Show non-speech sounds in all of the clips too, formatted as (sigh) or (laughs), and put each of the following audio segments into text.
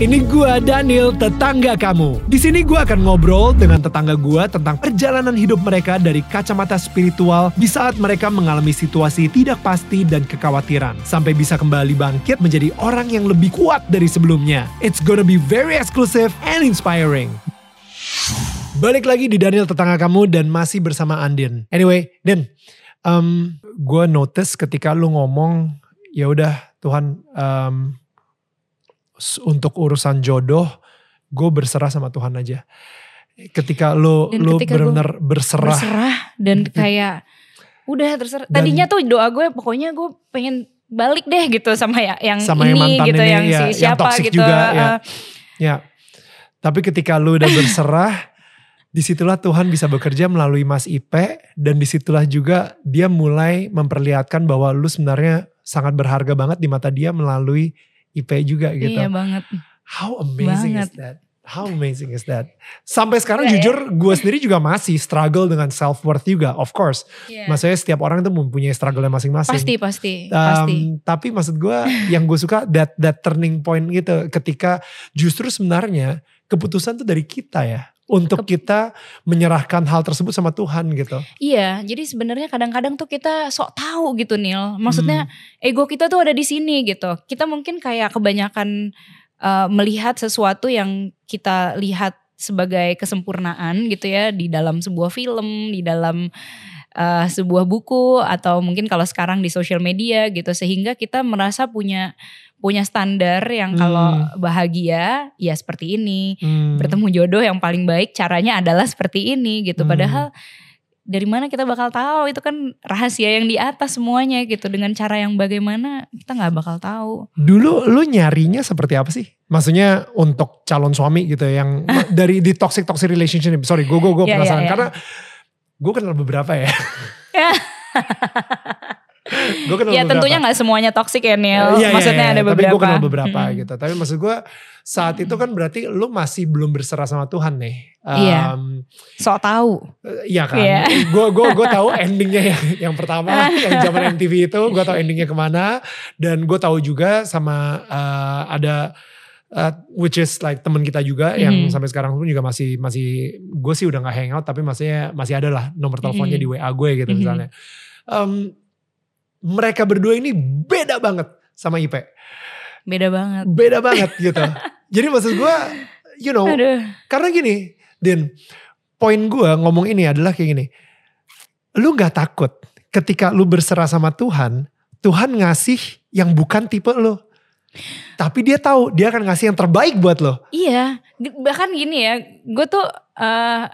Ini gua Daniel, tetangga kamu. Di sini gua akan ngobrol dengan tetangga gua tentang perjalanan hidup mereka dari kacamata spiritual di saat mereka mengalami situasi tidak pasti dan kekhawatiran sampai bisa kembali bangkit menjadi orang yang lebih kuat dari sebelumnya. It's gonna be very exclusive and inspiring. Balik lagi di Daniel tetangga kamu dan masih bersama Andin. Anyway, Din, um, gue notice ketika lu ngomong ya udah Tuhan um, untuk urusan jodoh gue berserah sama Tuhan aja. Ketika lu Dan ketika benar-benar berserah, berserah dan kayak udah terserah. Tadinya tuh doa gue pokoknya gue pengen balik deh gitu sama ya yang sama ini yang mantan gitu ini yang ya, si yang siapa toxic gitu. juga ya. Uh, ya. Tapi ketika lu udah berserah, di situlah Tuhan bisa bekerja melalui Mas Ipe dan di situlah juga dia mulai memperlihatkan bahwa lu sebenarnya sangat berharga banget di mata dia melalui Ipe juga gitu. Iya banget. How amazing Banget. is that? How amazing is that? Sampai sekarang Enggak ya? jujur gue sendiri juga masih struggle dengan self worth juga, of course. Iya. Maksudnya setiap orang itu mempunyai struggle masing-masing. Pasti pasti Um, pasti. Tapi maksud gue yang gue suka that that turning point gitu ketika justru sebenarnya keputusan tuh dari kita ya untuk kita menyerahkan hal tersebut sama Tuhan gitu. Iya, jadi sebenarnya kadang-kadang tuh kita sok tahu gitu Nil. Maksudnya Hmm. ego kita tuh ada di sini gitu. Kita mungkin kayak kebanyakan uh, melihat sesuatu yang kita lihat sebagai kesempurnaan gitu ya di dalam sebuah film, di dalam uh, sebuah buku atau mungkin kalau sekarang di sosial media gitu sehingga kita merasa punya punya standar yang kalau bahagia ya seperti ini, Hmm. bertemu jodoh yang paling baik caranya adalah seperti ini gitu. Hmm. Padahal dari mana kita bakal tahu itu kan rahasia yang di atas semuanya gitu dengan cara yang bagaimana kita nggak bakal tahu. Dulu lu nyarinya seperti apa sih? Maksudnya untuk calon suami gitu ya, yang (laughs) dari di toxic toxic relationship. Sorry, gue gue gue Iya, penasaran iya, iya. karena gue kenal beberapa ya. (laughs) Ya. gue kenal ya beberapa. tentunya nggak semuanya toksik ya Neil. Iya, iya, Maksudnya iya, ada Tapi beberapa. gue kenal beberapa Hmm. gitu. Tapi maksud gue saat itu kan berarti lu masih belum berserah sama Tuhan nih. Iya. Um, Sok tahu. eh, Iya kan. Iya. Gue gue gue tahu endingnya yang yang pertama (laughs) yang zaman MTV itu gue tahu endingnya ke mana dan gue tahu juga sama uh, ada uh, which is like teman kita juga yang Mhm. sampai sekarang pun juga masih masih gue sih udah nggak hangout tapi masih masih ada lah nomor teleponnya Mhm. di WA gue gitu Mhm. misalnya. Um, mereka berdua ini beda banget sama Ipe Beda banget. beda banget gitu. (laughs) Jadi maksud gue, you know, Aduh. karena gini, Din, poin gue ngomong ini adalah kayak gini. Lu gak takut ketika lu berserah sama Tuhan, Tuhan ngasih yang bukan tipe lu. Tapi dia tahu dia akan ngasih yang terbaik buat lo. Iya, bahkan gini ya, gue tuh eh,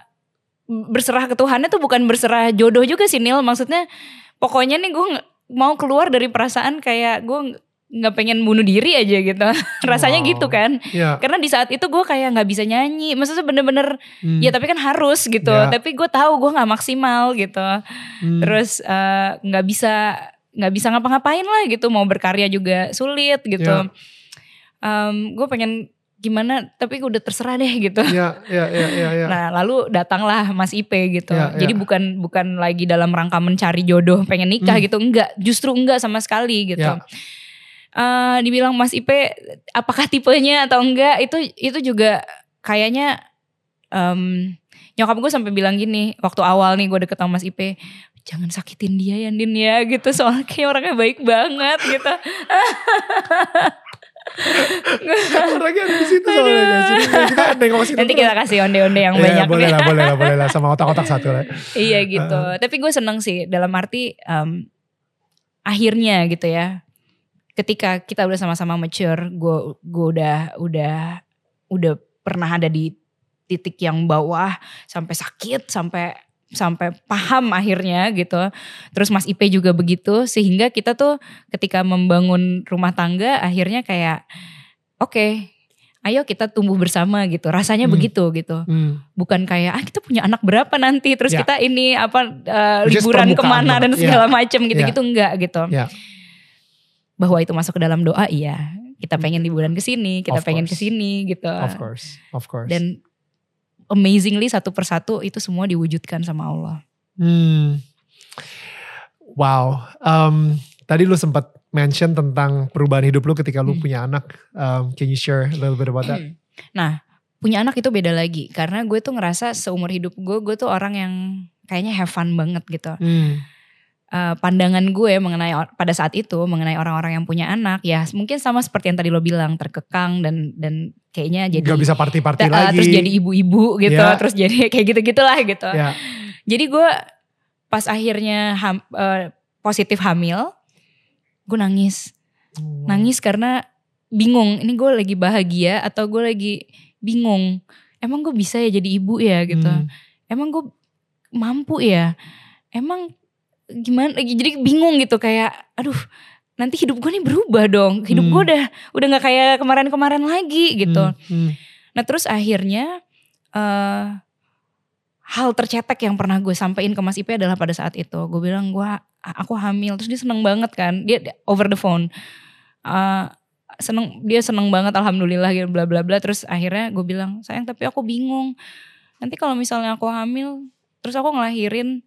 berserah ke Tuhannya tuh bukan berserah jodoh juga sih Nil. Maksudnya pokoknya nih gue mau keluar dari perasaan kayak gue nggak- pengen bunuh diri aja gitu. (laughs) Rasanya Wow. gitu kan. Ya. Karena di saat itu gue kayak nggak bisa nyanyi. Maksudnya bener-bener hmm, ya tapi kan harus gitu. Ya. Tapi gue tahu gue nggak maksimal gitu. hmm, Terus eh, nggak bisa nggak bisa ngapa-ngapain lah gitu. Mau berkarya juga sulit gitu. Ya. gue pengen gimana tapi udah terserah deh gitu. Ya, ya, ya, ya, ya. Nah lalu datanglah Mas Ipe gitu. Ya, Jadi ya. bukan bukan lagi dalam rangka mencari jodoh pengen nikah Hmm. gitu. Enggak, justru enggak sama sekali gitu. Ya. Eh, dibilang Mas Ipe apakah tipenya atau enggak itu itu juga kayaknya em, nyokap gue sampai bilang gini waktu awal nih gue deket sama Mas Ipe jangan sakitin dia ya Din ya gitu soalnya kayak orangnya baik banget gitu (laughs) Orangnya ada di situ soalnya guys. Jadi Kita nengok situ nanti kita kasih onde-onde yang Ya, banyak boleh lah, boleh lah, boleh lah. Sama otak-otak satu lah. iya gitu. Tapi gue seneng sih dalam arti em, akhirnya gitu ya. Ketika kita udah sama-sama mature, gue gue udah udah udah pernah ada di titik yang bawah sampai sakit sampai sampai paham akhirnya gitu. Terus Mas Ipe juga begitu sehingga kita tuh ketika membangun rumah tangga akhirnya kayak oke, ayo kita tumbuh bersama gitu. Rasanya Hmm. begitu gitu Hmm. bukan kayak ah kita punya anak berapa nanti terus Ya. kita ini apa is liburan ke mana dan banget. segala Ya. macam gitu-gitu enggak gitu Ya. bahwa itu masuk ke dalam doa iya kita pengen liburan ke sini kita Of pengen ke sini gitu Of course, of course. dan amazingly satu persatu itu semua diwujudkan sama Allah Hmm. Wow. Um, tadi lu sempat mention tentang perubahan hidup lu ketika lu Hmm. punya anak. Um, can you share a little bit about that? Nah, punya anak itu beda lagi karena gue tuh ngerasa seumur hidup gue, gue tuh orang yang kayaknya have fun banget gitu. Hmm. Eh, pandangan gue mengenai pada saat itu mengenai orang-orang yang punya anak ya mungkin sama seperti yang tadi lo bilang terkekang dan dan kayaknya jadi Gak bisa party-party eh, lagi. terus jadi ibu-ibu gitu, Ya. terus jadi (laughs) kayak gitu-gitulah gitu. Ya. Jadi gue pas akhirnya ham- eh, positif hamil, gue nangis, Hmm. nangis karena bingung. Ini gue lagi bahagia atau gue lagi bingung. Emang gue bisa ya jadi ibu ya gitu. Hmm. Emang gue mampu ya. Emang gimana? Jadi bingung gitu kayak, aduh nanti hidup gue nih berubah dong. Hidup Hmm. gue udah udah nggak kayak kemarin-kemarin lagi gitu. Hmm. Hmm. Nah terus akhirnya eh hal tercetek yang pernah gue sampaikan ke Mas Ipe adalah pada saat itu gue bilang gue aku hamil terus dia seneng banget kan dia over the phone Eh, seneng dia seneng banget alhamdulillah gitu bla bla bla terus akhirnya gue bilang sayang tapi aku bingung nanti kalau misalnya aku hamil terus aku ngelahirin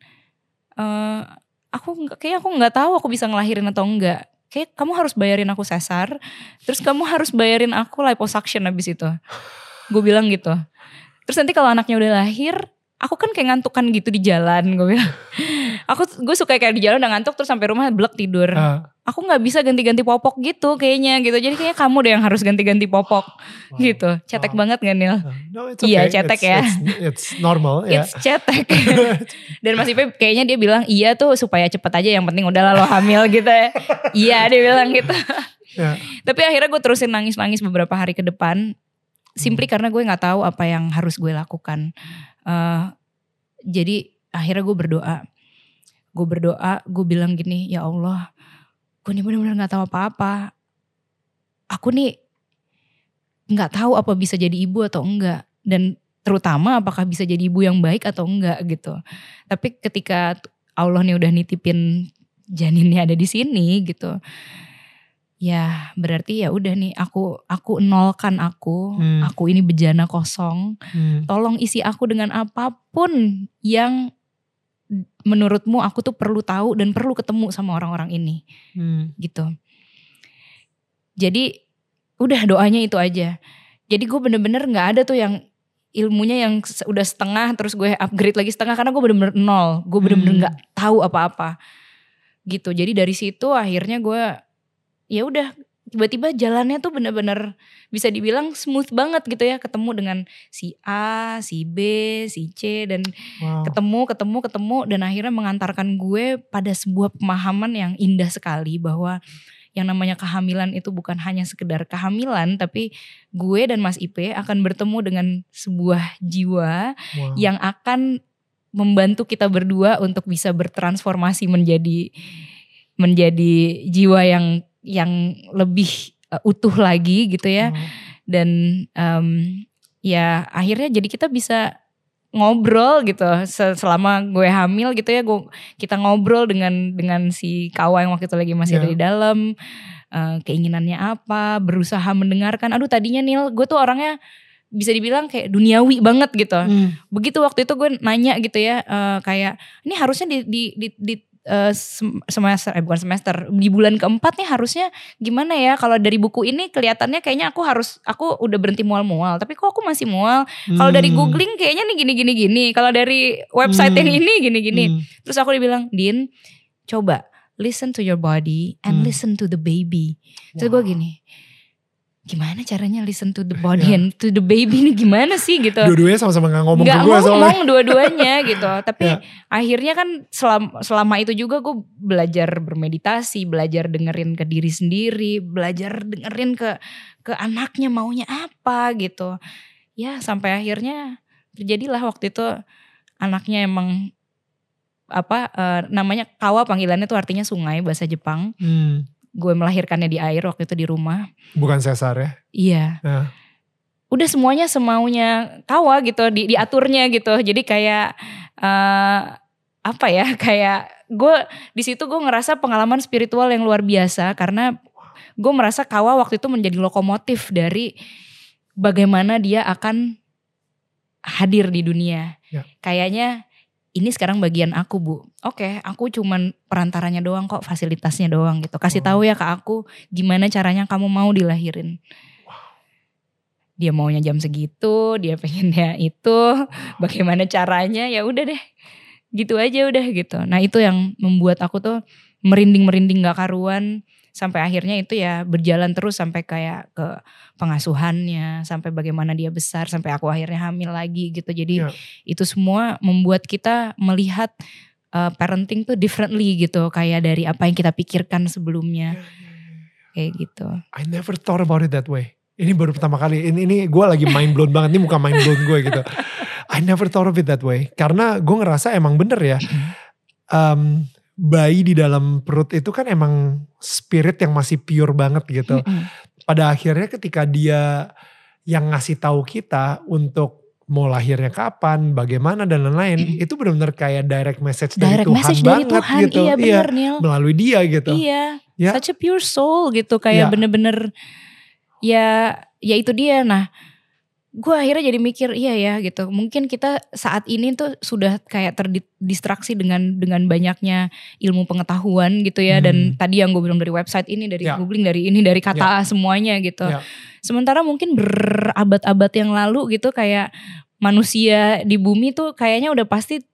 eh aku kayak aku nggak tahu aku bisa ngelahirin atau enggak kayak kamu harus bayarin aku sesar terus kamu harus bayarin aku liposuction habis itu. Gue bilang gitu. Terus nanti kalau anaknya udah lahir aku kan kayak ngantukan gitu di jalan gue bilang. Aku gue suka kayak di jalan udah ngantuk terus sampai rumah blek tidur. Ah, aku nggak bisa ganti-ganti popok gitu kayaknya gitu jadi kayaknya kamu deh yang harus ganti-ganti popok wow. gitu cetek Wow. banget gak Nil Ah, No, it's okay. Iya, cetek It's- ya. It's, it's normal (laughs) ya. It's cetek. (laughs) Dan Mas Ipe kayaknya dia bilang iya tuh supaya cepet aja yang penting udahlah lo hamil gitu ya. (laughs) iya dia bilang gitu. Ya. Tapi akhirnya gue terusin nangis-nangis beberapa hari ke depan. Simply Hmm. karena gue gak tahu apa yang harus gue lakukan. Eh, jadi akhirnya gue berdoa. Gue berdoa, gue bilang gini, ya Allah, gue nih bener-bener gak tahu apa-apa. Aku nih gak tahu apa bisa jadi ibu atau enggak. Dan terutama apakah bisa jadi ibu yang baik atau enggak gitu. Tapi ketika Allah nih udah nitipin janinnya ada di sini gitu. Ya berarti ya udah nih aku aku nolkan aku, Hmm. aku ini bejana kosong. Hmm. Tolong isi aku dengan apa pun yang menurutmu aku tuh perlu tahu dan perlu ketemu sama orang-orang ini Hmm. gitu. Jadi udah doanya itu aja. Jadi gue bener-bener nggak ada tuh yang ilmunya yang udah setengah terus gue upgrade lagi setengah karena gue bener-bener nol. Gue bener-bener Hmm. nggak tahu apa-apa gitu. Jadi dari situ akhirnya gue ya udah tiba-tiba jalannya tuh bener-bener bisa dibilang smooth banget gitu ya ketemu dengan si A, si B, si C dan Wow. ketemu ketemu ketemu dan akhirnya mengantarkan gue pada sebuah pemahaman yang indah sekali bahwa yang namanya kehamilan itu bukan hanya sekedar kehamilan tapi gue dan Mas Ipe akan bertemu dengan sebuah jiwa Wow. yang akan membantu kita berdua untuk bisa bertransformasi menjadi menjadi jiwa yang yang lebih uh, utuh lagi gitu ya Wow. dan em, ya akhirnya jadi kita bisa ngobrol gitu Se- selama gue hamil gitu ya gue kita ngobrol dengan dengan si kawa yang waktu itu lagi masih Ya. ada di dalam eh, keinginannya apa berusaha mendengarkan aduh tadinya Nil gue tuh orangnya bisa dibilang kayak duniawi banget gitu Hmm. begitu waktu itu gue nanya gitu ya eh, kayak ini harusnya di di di, di, eh, sem- semester eh bukan semester di bulan keempat nih harusnya gimana ya kalau dari buku ini kelihatannya kayaknya aku harus aku udah berhenti mual-mual tapi kok aku masih mual kalau dari Hmm. googling kayaknya nih gini gini gini kalau dari website Hmm. yang ini gini gini Hmm. terus aku dibilang Din coba listen to your body and Hmm. listen to the baby terus gue gini gimana caranya listen to the (laughs) body Ya. and to the baby ini gimana sih gitu Dua-duanya sama-sama gak ngomong nggak ke gue soalnya. ngomong dua-duanya (laughs) gitu tapi Ya. akhirnya kan selama, selama itu juga gue belajar bermeditasi belajar dengerin ke diri sendiri belajar dengerin ke ke anaknya maunya apa gitu ya sampai akhirnya terjadilah waktu itu anaknya emang apa eh, namanya kawa panggilannya tuh artinya sungai bahasa Jepang Hmm. Gue melahirkannya di air waktu itu di rumah Bukan sesar ya. iya Ya. udah semuanya semaunya kawa gitu di diaturnya gitu jadi kayak eh apa ya (laughs) kayak gue di situ gue ngerasa pengalaman spiritual yang luar biasa karena gue merasa kawa waktu itu menjadi lokomotif dari bagaimana dia akan hadir di dunia Ya. kayaknya ini sekarang bagian aku bu. Oke, aku cuman perantaranya doang kok, fasilitasnya doang gitu. Kasih Oh. tahu ya ke aku gimana caranya kamu mau dilahirin. Dia maunya jam segitu, dia pengennya itu, bagaimana caranya ya udah deh. Gitu aja udah gitu. Nah itu yang membuat aku tuh merinding-merinding gak karuan. Sampai akhirnya itu ya berjalan terus sampai kayak ke pengasuhannya. Sampai bagaimana dia besar, sampai aku akhirnya hamil lagi gitu. Jadi Ya. itu semua membuat kita melihat uh, parenting tuh differently gitu. Kayak dari apa yang kita pikirkan sebelumnya. Kayak gitu. I never thought about it that way. Ini baru pertama kali. Ini ini gue lagi mind blown banget. Ini muka mind blown gue gitu. I never thought of it that way. Karena gue ngerasa emang bener ya. em, bayi di dalam perut itu kan emang spirit yang masih pure banget gitu. Pada akhirnya ketika dia yang ngasih tahu kita untuk mau lahirnya kapan, bagaimana dan lain-lain, itu benar-benar kayak direct message dari Direct Tuhan message dari banget Tuhan. gitu. Iya bener Nil. melalui dia gitu. Iya. Ya. Such a pure soul gitu. Kayak Ya. bener-bener ya ya itu dia. Nah gue akhirnya jadi mikir iya ya gitu. Mungkin kita saat ini tuh sudah kayak terdistraksi dengan dengan banyaknya ilmu pengetahuan gitu ya. Dan Hmm. tadi yang gue bilang dari website ini, dari Ya. googling, dari ini, dari kata semuanya gitu. Ya. Sementara mungkin berabad-abad yang lalu gitu kayak manusia di bumi tuh kayaknya udah pasti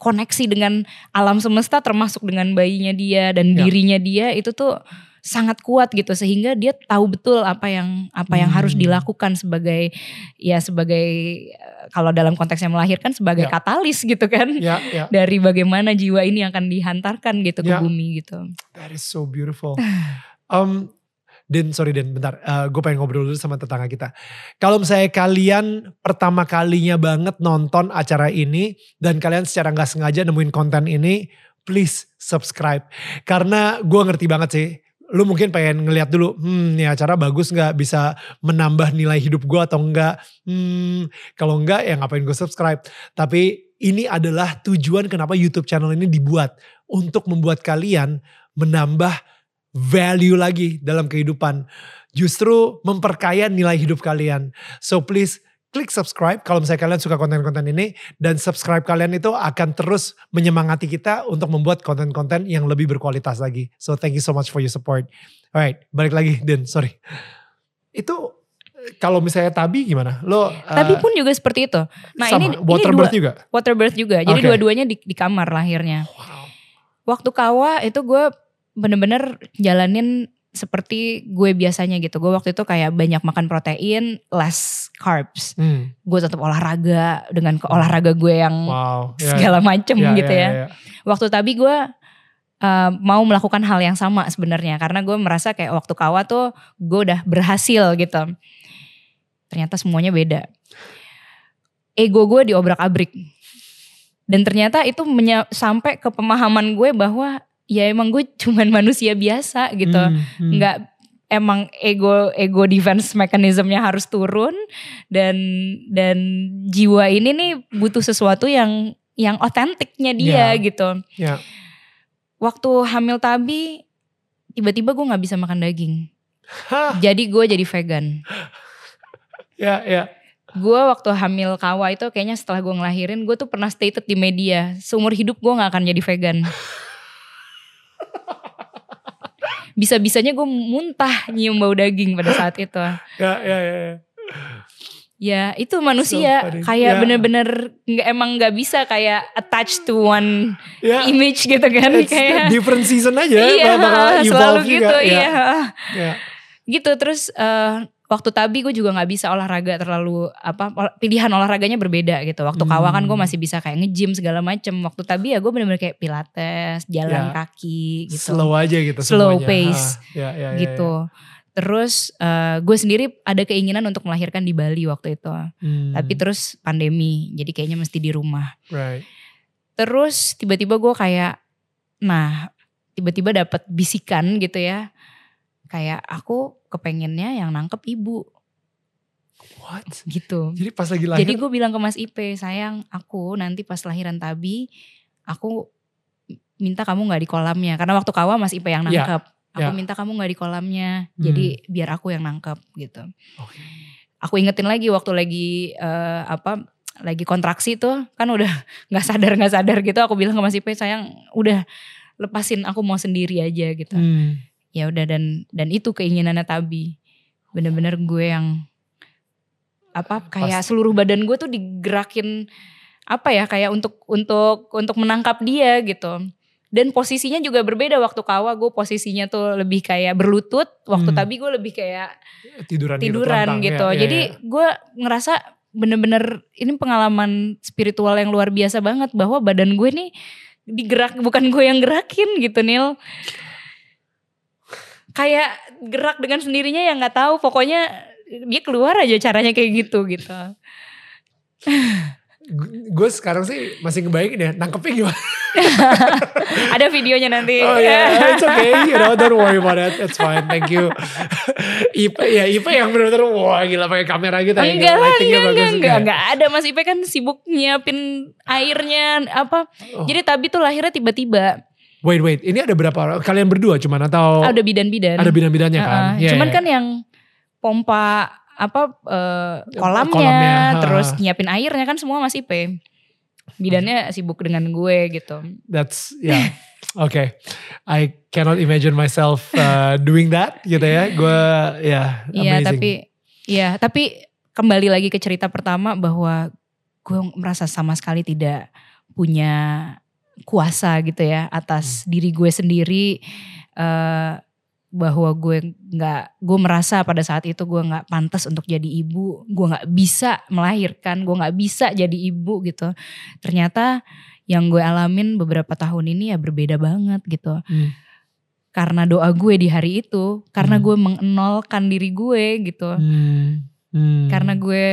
koneksi dengan alam semesta termasuk dengan bayinya dia dan Ya. dirinya dia itu tuh sangat kuat gitu sehingga dia tahu betul apa yang apa yang harus Hmm. dilakukan sebagai ya sebagai eh, kalau dalam konteksnya melahirkan sebagai Ya. katalis gitu kan Ya, ya. (laughs) dari bagaimana jiwa ini akan dihantarkan gitu ke Ya. bumi gitu. That is so beautiful. Um, Den, sorry Den, bentar. gue pengen ngobrol dulu sama tetangga kita. Kalau misalnya kalian pertama kalinya banget nonton acara ini dan kalian secara nggak sengaja nemuin konten ini, please subscribe. Karena gue ngerti banget sih. Lu mungkin pengen ngeliat dulu, hmm nih acara bagus nggak bisa menambah nilai hidup gue atau enggak. Hmm, kalau enggak ya ngapain gue subscribe. Tapi ini adalah tujuan kenapa YouTube channel ini dibuat. Untuk membuat kalian menambah value lagi dalam kehidupan. Justru memperkaya nilai hidup kalian. So please klik subscribe kalau misalnya kalian suka konten-konten ini. Dan subscribe kalian itu akan terus menyemangati kita untuk membuat konten-konten yang lebih berkualitas lagi. So thank you so much for your support. Alright, balik lagi Den, sorry. Itu kalau misalnya Tabi gimana? Lo eh, pun juga seperti itu. Nah sama, ini ini water dua, birth juga? water birth juga. Jadi Oke. dua-duanya di, di kamar lahirnya. Wow. Waktu kawa itu gue bener-bener jalanin seperti gue biasanya gitu. Gue waktu itu kayak banyak makan protein, less carbs. Hmm, Gue tetap olahraga dengan ke olahraga gue yang wow. (laughs) Ya, segala macem ya, gitu ya. ya. Waktu tadi gue uh, mau melakukan hal yang sama sebenarnya karena gue merasa kayak waktu kawa tuh gue udah berhasil gitu. Ternyata semuanya beda. Ego gue diobrak-abrik. Dan ternyata itu sampai ke pemahaman gue bahwa ya emang gue (laughs) cuman manusia biasa gitu. Hmm, hmm. Nggak emang ego ego defense mechanismnya harus turun dan dan jiwa ini nih butuh sesuatu yang yang otentiknya dia Ya. gitu. Ya. Waktu hamil tabi tiba-tiba gue nggak bisa makan daging. Jadi gue jadi vegan. (laughs) ya, ya. Gue waktu hamil kawa itu kayaknya setelah gue ngelahirin gue tuh pernah stated di media seumur hidup gue nggak akan jadi vegan. (laughs) Bisa-bisanya gue muntah nyium bau daging pada saat itu. (laughs) Ya, ya, ya. ya. Ya itu manusia So kayak Ya. bener-bener nggak emang nggak bisa kayak attached to one Ya, image gitu kan it's kayak different season aja. iya bakal (laughs) selalu gitu juga. Ya, iya ya. gitu terus eh, waktu tabi gue juga nggak bisa olahraga terlalu apa pilihan olahraganya berbeda gitu waktu kawa kan gue Hmm. masih bisa kayak nge-gym segala macem waktu tabi ya gue bener-bener kayak pilates jalan Ya. kaki gitu Slow aja gitu Slow semuanya. pace. Ah, ya, ya, ya, gitu terus eh, gue sendiri ada keinginan untuk melahirkan di Bali waktu itu ya. Hmm, tapi terus pandemi jadi kayaknya mesti di rumah right. terus tiba-tiba gue kayak nah tiba-tiba dapat bisikan gitu ya kayak aku kepengennya yang nangkep ibu What? gitu Jadi pas lagi lahir. jadi gue bilang ke Mas Ipe sayang aku nanti pas lahiran Tabi aku minta kamu nggak di kolamnya karena waktu kawa Mas Ipe yang Ya, nangkep aku ya. minta kamu nggak di kolamnya Hmm. jadi biar aku yang nangkep gitu Oke. aku ingetin lagi waktu lagi eh, apa lagi kontraksi tuh kan udah (laughs) nggak sadar nggak sadar gitu aku bilang ke Mas Ipe sayang udah lepasin aku mau sendiri aja gitu Hmm. Ya udah dan dan itu keinginannya Tabi bener-bener gue yang apa kayak Pas- seluruh badan gue tuh digerakin apa ya kayak untuk untuk untuk menangkap dia gitu dan posisinya juga berbeda waktu kawa gue posisinya tuh lebih kayak berlutut waktu Hmm. Tabi gue lebih kayak tiduran gitu, tiduran gitu. Ya, ya, Jadi ya. gue ngerasa bener-bener ini pengalaman spiritual yang luar biasa banget bahwa badan gue nih digerak bukan gue yang gerakin gitu Nil. Kayak gerak dengan sendirinya yang nggak tahu pokoknya dia keluar aja caranya kayak gitu gitu. gue sekarang sih masih ngebayangin ya nangkepnya gimana. (laughs) Ada videonya nanti. Oh yeah, (laughs) it's okay, you know, don't worry about it, it's fine, thank you. (laughs) Ipe ya Ipe yang benar-benar wah gila pakai kamera gitu ya, Enggak lah, enggak, enggak, enggak, juga. enggak ada Mas Ipe kan sibuk nyiapin airnya apa. Oh. Jadi Tabi tuh lahirnya tiba-tiba. Wait wait, ini ada berapa? Kalian berdua cuman atau Ada bidan-bidan. Ada bidan-bidannya kan? Heeh. Iya, Cuman iya. kan yang pompa apa eh, kolamnya, Kolamnya, terus nyiapin airnya kan semua masih P. Bidannya sibuk dengan gue gitu. That's yeah. (laughs) Okay, I cannot imagine myself uh, doing that gitu ya. Gue ya Iya, amazing. tapi iya, tapi kembali lagi ke cerita pertama bahwa gue merasa sama sekali tidak punya kuasa gitu ya atas Hmm. diri gue sendiri eh bahwa gue nggak gue merasa pada saat itu gue nggak pantas untuk jadi ibu gue nggak bisa melahirkan gue nggak bisa jadi ibu gitu ternyata yang gue alamin beberapa tahun ini ya berbeda banget gitu Hmm. karena doa gue di hari itu karena Hmm. gue mengenolkan diri gue gitu Hmm. Hmm. karena gue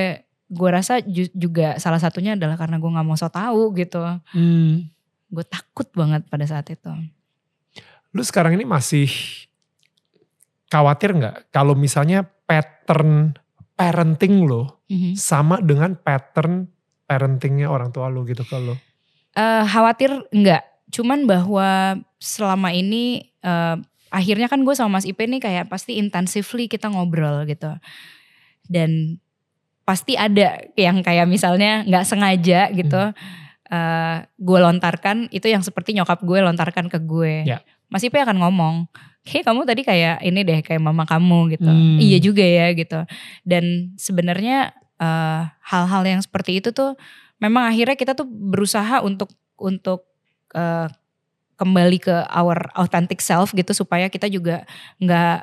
gue rasa ju- juga salah satunya adalah karena gue nggak mau so tahu gitu Hmm. Gue takut banget pada saat itu. Lu sekarang ini masih khawatir nggak? Kalau misalnya pattern parenting lo Mhm. sama dengan pattern parentingnya orang tua lo gitu ke lo? Eh, khawatir enggak cuman bahwa selama ini eh, akhirnya kan gue sama Mas Ipe nih kayak pasti intensively kita ngobrol gitu. Dan pasti ada yang kayak misalnya nggak sengaja gitu eh, gue lontarkan itu yang seperti nyokap gue lontarkan ke gue Ya. Mas Ipe akan ngomong kayak kamu tadi kayak ini deh kayak mama kamu gitu Hmm. iya juga ya gitu dan sebenarnya eh, hal-hal yang seperti itu tuh memang akhirnya kita tuh berusaha untuk untuk eh, kembali ke our authentic self gitu supaya kita juga nggak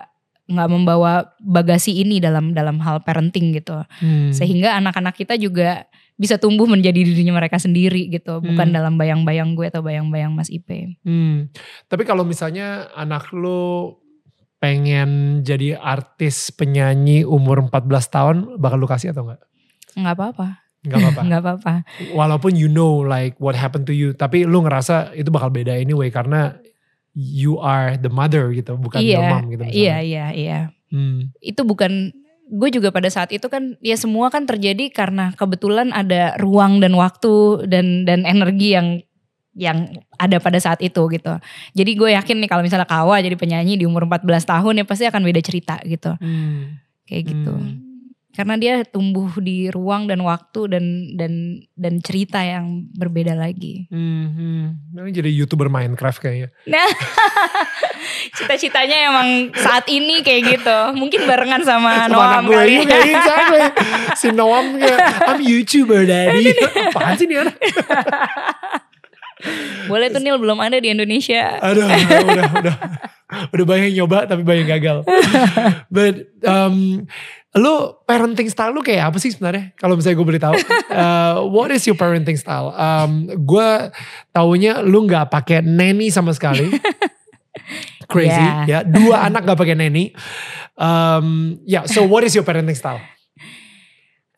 nggak membawa bagasi ini dalam dalam hal parenting gitu Hmm. sehingga anak-anak kita juga bisa tumbuh menjadi dirinya mereka sendiri gitu bukan Hmm. dalam bayang-bayang gue atau bayang-bayang Mas Ipe Hmm. Tapi kalau misalnya anak lu pengen jadi artis penyanyi umur 14 tahun bakal lu kasih atau enggak? nggak apa-apa Enggak apa-apa. (laughs) nggak apa-apa Walaupun you know like what happened to you, tapi lu ngerasa itu bakal beda anyway karena you are the mother gitu, bukan the iya mom gitu misalnya. iya iya iya Hmm. itu bukan gue juga pada saat itu kan ya semua kan terjadi karena kebetulan ada ruang dan waktu dan dan energi yang yang ada pada saat itu gitu. Jadi gue yakin nih kalau misalnya Kawa jadi penyanyi di umur 14 tahun ya pasti akan beda cerita gitu. Hmm. Kayak gitu. Hmm. Karena dia tumbuh di ruang dan waktu dan dan dan cerita yang berbeda lagi. Hmm, hmm. Ini jadi youtuber Minecraft kayaknya. Nah, (laughs) cita-citanya emang saat ini kayak gitu. Mungkin barengan sama, Sama Noam gue kali. juga, (laughs) exactly. Si Noam kayak, I'm YouTuber daddy. (laughs) Apaan sih nih anak? Boleh tuh Nil belum ada di Indonesia. Aduh, udah, udah. Udah banyak nyoba tapi banyak gagal. But, um, lu parenting style lu kayak apa sih sebenarnya? Kalau misalnya gue boleh tahu. Uh, (laughs) what is your parenting style? Um, gue taunya lu nggak pakai nanny sama sekali. (laughs) Crazy, Yeah. ya. Dua anak gak pakai nanny. Um, ya, yeah, so what is your parenting style?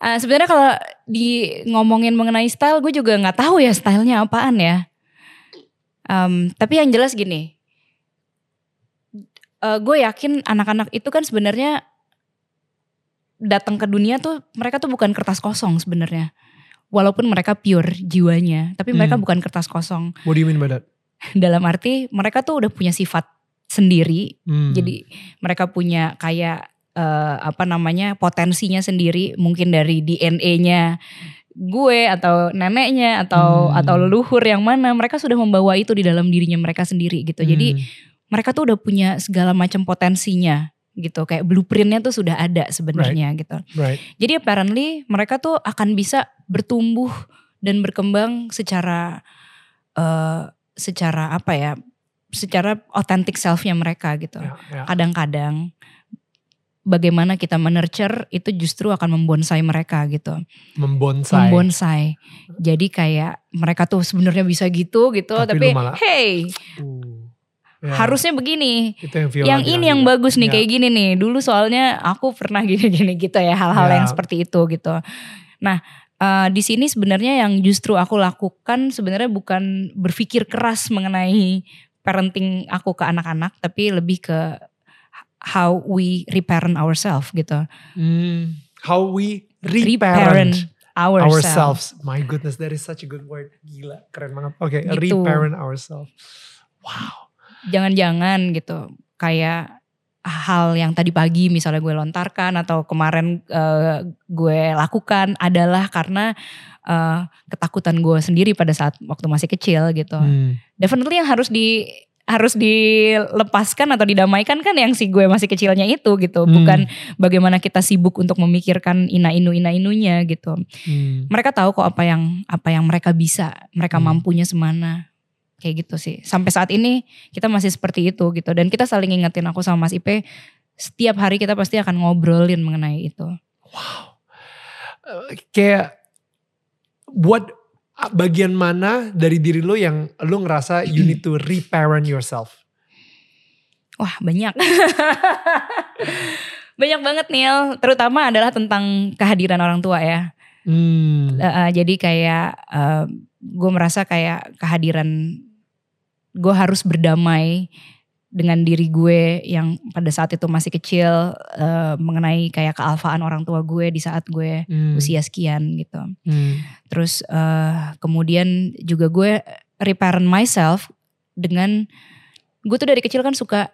Ah, Sebenarnya kalau di ngomongin mengenai style, gue juga nggak tahu ya stylenya apaan ya. Em, tapi yang jelas gini, eh, gue yakin anak-anak itu kan sebenarnya datang ke dunia tuh mereka tuh bukan kertas kosong sebenarnya. Walaupun mereka pure jiwanya, tapi mereka Hmm. bukan kertas kosong. What do you mean by that? (laughs) Dalam arti mereka tuh udah punya sifat sendiri, Hmm. jadi mereka punya kayak eh, apa namanya potensinya sendiri, mungkin dari DNA-nya gue atau neneknya atau Hmm. atau leluhur yang mana mereka sudah membawa itu di dalam dirinya mereka sendiri gitu. Jadi Hmm. mereka tuh udah punya segala macam potensinya gitu. Kayak blueprintnya tuh sudah ada sebenarnya gitu. right. Jadi apparently mereka tuh akan bisa bertumbuh dan berkembang secara eh secara apa ya? Secara authentic selfnya mereka gitu. Ya, ya. Kadang-kadang bagaimana kita menurture itu justru akan membonsai mereka gitu. Membonsai. Membonsai. Jadi kayak mereka tuh sebenarnya bisa gitu gitu Tapi tapi, malah- hey, Uh, ya. harusnya begini. Itu yang yang ini yang bagus nih Ya. kayak gini nih. Dulu soalnya aku pernah (laughs) gini-gini gitu ya hal-hal Ya. yang seperti itu gitu. Nah, eh, di sini sebenarnya yang justru aku lakukan sebenarnya bukan berpikir keras mengenai parenting aku ke anak-anak tapi lebih ke how we reparent ourselves gitu. Hmm, how we Reparent reparent ourselves. ourselves. My goodness, that is such a good word. Gila, keren banget. Oke, Gitu. reparent ourselves. Wow. Jangan-jangan gitu kayak hal yang tadi pagi misalnya gue lontarkan atau kemarin eh, gue lakukan adalah karena eh, ketakutan gue sendiri pada saat waktu masih kecil gitu. Hmm. Definitely yang harus di harus dilepaskan atau didamaikan kan yang si gue masih kecilnya itu gitu, Hmm. bukan bagaimana kita sibuk untuk memikirkan ina inu ina inunya gitu. Hmm. Mereka tahu kok apa yang apa yang mereka bisa, mereka Hmm. mampunya semana. Kayak gitu sih. Sampai saat ini kita masih seperti itu gitu dan kita saling ingetin aku sama Mas Ipe setiap hari kita pasti akan ngobrolin mengenai itu. Eh, kayak what bagian mana dari diri lo yang lo ngerasa you need to reparent yourself? Wah banyak. (laughs) banyak banget Neil. Terutama adalah tentang kehadiran orang tua ya. Hmm. Eh, jadi kayak gue merasa kayak kehadiran gue harus berdamai dengan diri gue yang pada saat itu masih kecil eh, mengenai kayak kealfaan orang tua gue di saat gue Hmm. usia sekian gitu. Hmm. Terus eh, kemudian juga gue reparent myself dengan gue tuh dari kecil kan suka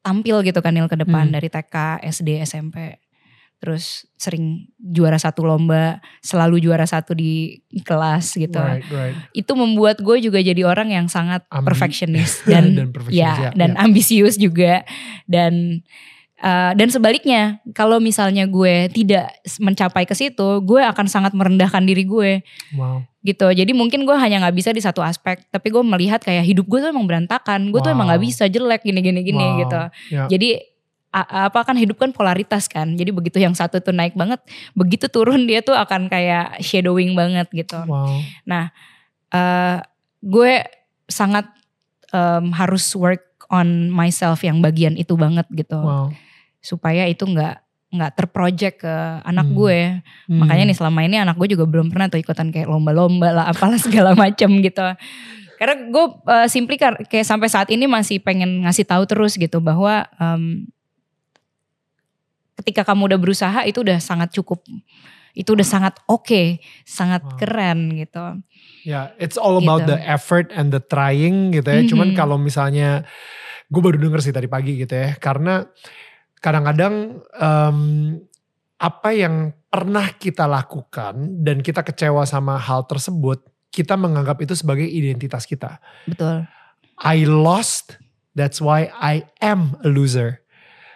tampil gitu kan Nil ke depan Hmm. dari TK, SD, SMP. Terus sering juara satu lomba, selalu juara satu di kelas gitu. Right, right. Itu membuat gue juga jadi orang yang sangat Ambi- perfectionist (laughs) dan, Dan perfectionist, ya, ya, dan ya. ambisius juga dan uh, dan sebaliknya kalau misalnya gue tidak mencapai ke situ, gue akan sangat merendahkan diri gue Wow. gitu. Jadi mungkin gue hanya nggak bisa di satu aspek, tapi gue melihat kayak hidup gue tuh emang berantakan. Gue tuh emang Wow. nggak bisa jelek gini-gini gini Wow. gitu. Ya. Jadi apa kan hidup kan polaritas kan. Jadi begitu yang satu tuh naik banget, begitu turun dia tuh akan kayak shadowing banget gitu. Wow. eh gue sangat em, harus work on myself yang bagian itu banget gitu Wow. supaya itu nggak nggak terproject ke anak Hmm. gue Hmm. makanya nih selama ini anak gue juga belum pernah tuh ikutan kayak lomba-lomba lah apalah segala (laughs) macam gitu karena gue eh, simply kayak sampai saat ini masih pengen ngasih tahu terus gitu bahwa em, ketika kamu udah berusaha itu udah sangat cukup itu udah sangat oke sangat Wow. keren gitu Ya, it's all about Gitu. the effort and the trying gitu ya. Cuman Mhm. kalau misalnya, gue baru denger sih tadi pagi gitu ya. Karena kadang-kadang em, apa yang pernah kita lakukan dan kita kecewa sama hal tersebut, kita menganggap itu sebagai identitas kita. betul I lost, that's why I am a loser.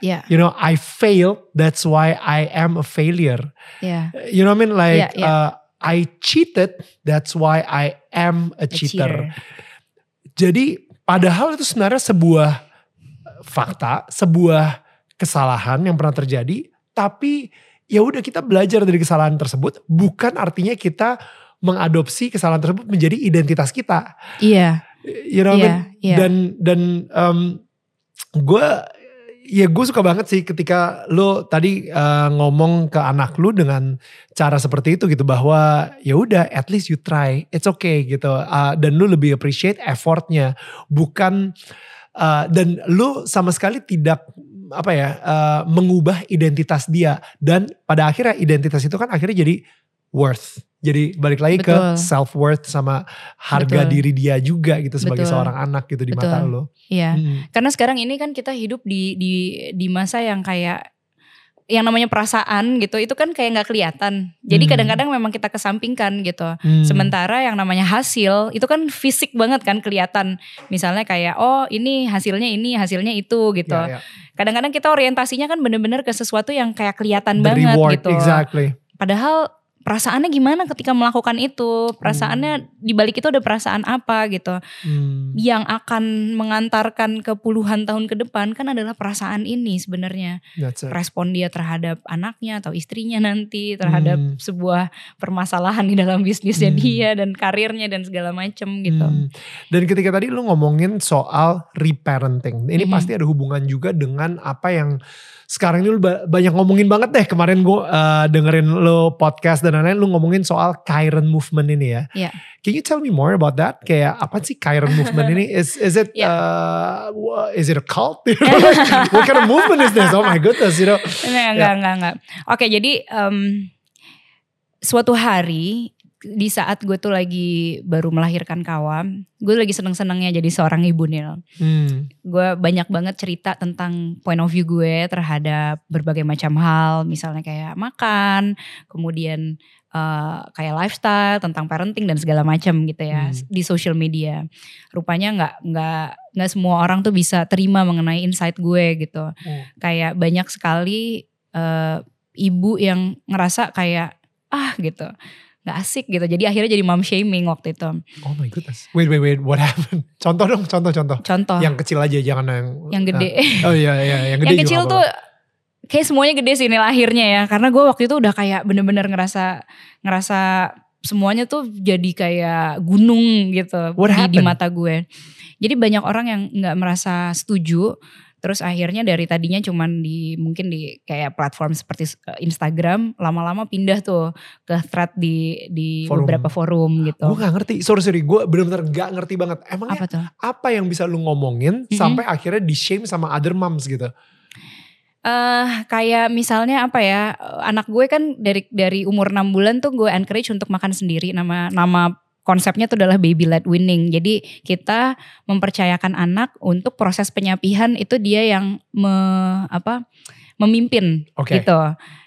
Ya You know, I failed, that's why I am a failure. ya You know what I mean? Like, Yeah, yeah. uh, I cheated, that's why I am a, a cheater. cheater. Jadi padahal itu sebenarnya sebuah fakta, sebuah kesalahan yang pernah terjadi, tapi ya udah kita belajar dari kesalahan tersebut, bukan artinya kita mengadopsi kesalahan tersebut menjadi identitas kita. iya You know what I Iya, mean? iya. Dan dan gue ya gue suka banget sih ketika lo tadi uh, ngomong ke anak lu dengan cara seperti itu gitu bahwa ya udah at least you try it's okay gitu. Uh, dan lu lebih appreciate effortnya bukan uh, dan lu sama sekali tidak apa ya uh, mengubah identitas dia. Dan pada akhirnya identitas itu kan akhirnya jadi worth jadi balik lagi ke Betul. self worth sama harga Betul. diri dia juga gitu sebagai Betul. seorang anak gitu di mata Betul. lo iya Mm. Karena sekarang ini kan kita hidup di di di masa yang kayak yang namanya perasaan gitu itu kan kayak nggak kelihatan. Jadi Hmm. kadang-kadang memang kita kesampingkan gitu. Hmm. Sementara yang namanya hasil itu kan fisik banget kan kelihatan. Misalnya kayak oh ini hasilnya ini, hasilnya itu gitu. Ya, ya. Kadang-kadang kita orientasinya kan bener-bener ke sesuatu yang kayak kelihatan The banget reward, gitu. exactly. Padahal perasaannya gimana ketika melakukan itu? Perasaannya di balik itu ada perasaan apa gitu. Hmm. Yang akan mengantarkan ke puluhan tahun ke depan kan adalah perasaan ini sebenarnya. Respon dia terhadap anaknya atau istrinya nanti, terhadap Hmm. sebuah permasalahan di dalam bisnisnya Hmm. dia dan karirnya dan segala macem gitu. Hmm. Dan ketika tadi lu ngomongin soal reparenting, ini Mhm. pasti ada hubungan juga dengan apa yang sekarang ini lu ba- banyak ngomongin banget deh. Kemarin gue uh, dengerin lu podcast dan lain-lain, lu ngomongin soal Chiron movement ini ya. Iya. Can you tell me more about that? Kayak apa sih Chiron movement ini? Is is it Iya. uh, is it a cult? You know, like, what kind of movement is this? Oh my goodness, you know. Enggak, enggak, enggak, enggak. Oke, jadi em, suatu hari di saat gue tuh lagi baru melahirkan kawam, gue lagi seneng-senengnya jadi seorang ibu Nil. Hmm. Gue banyak banget cerita tentang point of view gue terhadap berbagai macam hal, misalnya kayak makan, kemudian eh, kayak lifestyle, tentang parenting dan segala macam gitu ya Hmm. di social media. Rupanya nggak nggak nggak semua orang tuh bisa terima mengenai insight gue gitu. Hmm. Kayak banyak sekali eh, ibu yang ngerasa kayak ah gitu nggak asik gitu. Jadi akhirnya jadi mom shaming waktu itu. Oh my goodness. Wait wait wait, what happened? (laughs) Contoh dong, contoh contoh. Contoh Yang kecil aja, jangan yang yang gede. Oh iya iya, yang (laughs) gede yang kecil tuh kayak semuanya gede sih ini lahirnya ya karena gue waktu itu udah kayak bener-bener ngerasa ngerasa semuanya tuh jadi kayak gunung gitu What di, di happened? mata gue jadi banyak orang yang nggak merasa setuju terus akhirnya dari tadinya cuman di mungkin di kayak platform seperti eh, Instagram lama-lama pindah tuh ke thread di di Forum. beberapa forum gitu Gue gak ngerti, sorry sorry, gue bener-bener gak ngerti banget. Emangnya apa tuh apa yang bisa lu ngomongin Mhm. sampai akhirnya di shame sama other moms gitu? eh kayak misalnya apa ya eh, anak gue kan dari dari umur 6 bulan tuh gue encourage untuk makan sendiri nama nama konsepnya tuh adalah baby led winning jadi kita mempercayakan anak untuk proses penyapihan itu dia yang me, apa memimpin Oke. gitu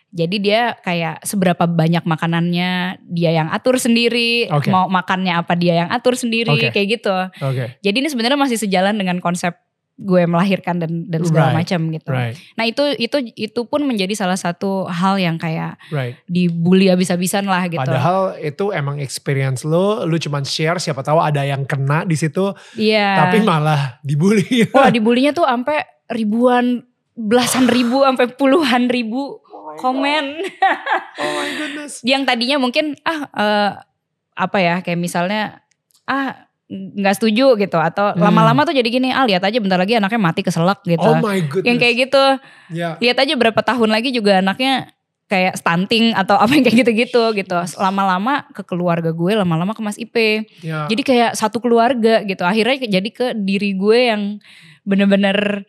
jadi dia kayak seberapa banyak makanannya dia yang atur sendiri Oke. mau makannya apa dia yang atur sendiri Oke. kayak gitu Oke, jadi ini sebenarnya masih sejalan dengan konsep gue melahirkan dan dan segala Right. macam gitu right, Nah itu itu itu pun menjadi salah satu hal yang kayak right. dibully abis-abisan lah gitu. Padahal itu emang experience lu, lu cuman share siapa tahu ada yang kena di situ, Iya. tapi malah dibully. (laughs) Wah dibulinya tuh sampai ribuan, belasan ribu, sampai puluhan ribu komen. oh my goodness. (laughs) yang tadinya mungkin ah eh, apa ya kayak misalnya ah nggak setuju gitu atau Hmm. lama-lama tuh jadi gini ah lihat aja bentar lagi anaknya mati keselak gitu. Oh my goodness. yang kayak gitu Ya. lihat aja berapa tahun lagi juga anaknya kayak stunting atau apa yang kayak gitu-gitu gitu. Lama-lama ke keluarga gue, lama-lama ke Mas Ipe. ya. Jadi kayak satu keluarga gitu. Akhirnya jadi ke diri gue yang bener-bener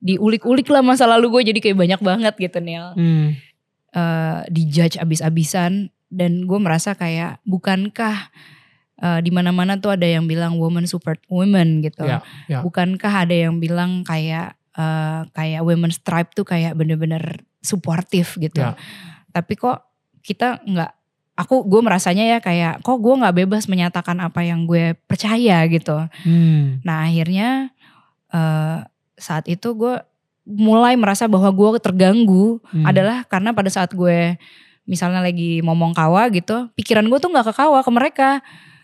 diulik-ulik lah masa lalu gue jadi kayak banyak banget gitu Nil. Hmm. Eh dijudge abis-abisan dan gue merasa kayak bukankah eh, di mana-mana tuh ada yang bilang woman support women gitu. Ya, ya. Bukankah ada yang bilang kayak eh, kayak women's tribe tuh kayak bener-bener suportif gitu. Ya. Tapi kok kita nggak aku gue merasanya ya kayak kok gue nggak bebas menyatakan apa yang gue percaya gitu. Hmm. Nah akhirnya eh, saat itu gue mulai merasa bahwa gue terganggu Hmm. adalah karena pada saat gue misalnya lagi ngomong kawa gitu, pikiran gue tuh nggak ke kawa ke mereka.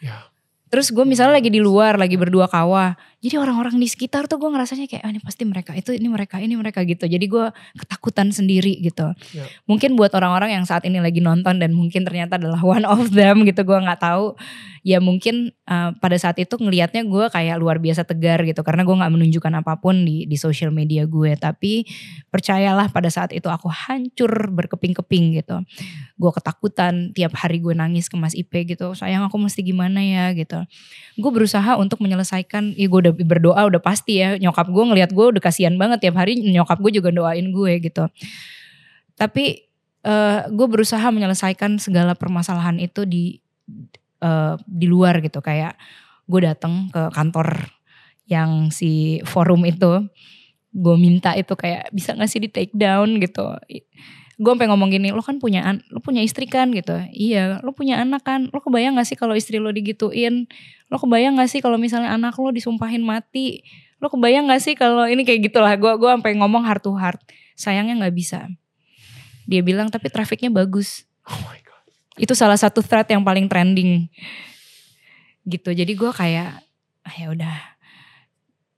Ya. Terus gue misalnya lagi di luar, lagi berdua kawa. Jadi orang-orang di sekitar tuh gue ngerasanya kayak, ah, ini pasti mereka, itu ini mereka, ini mereka gitu. Jadi gue ketakutan sendiri gitu. Ya. Mungkin buat orang-orang yang saat ini lagi nonton dan mungkin ternyata adalah one of them gitu, gue nggak tahu. Ya mungkin uh, pada saat itu ngelihatnya gue kayak luar biasa tegar gitu, karena gue nggak menunjukkan apa pun di di social media gue. Tapi percayalah pada saat itu aku hancur berkeping-keping gitu. Gue ketakutan tiap hari gue nangis ke Mas Ipe gitu, sayang aku mesti gimana ya gitu gue berusaha untuk menyelesaikan ya gue udah berdoa udah pasti ya. Nyokap gue ngelihat gue udah kasihan banget tiap hari nyokap gue juga doain gue gitu. Tapi eh, gue berusaha menyelesaikan segala permasalahan itu di eh, di luar gitu. Kayak gue datang ke kantor yang si forum itu gue minta itu kayak bisa nggak sih di take down? gitu gue sampai ngomong gini lo kan punya an lo punya istri kan? Gitu. Iya lo punya anak kan? Lo kebayang gak sih kalau istri lo digituin? Lo kebayang gak sih kalau misalnya anak lo disumpahin mati? Lo kebayang gak sih kalau ini kayak gitulah? Gue gue sampai ngomong heart to heart. Sayangnya nggak bisa. Dia bilang tapi trafiknya bagus. Oh my god. itu salah satu thread yang paling trending. Gitu. Jadi gue kayak ah, ya udah.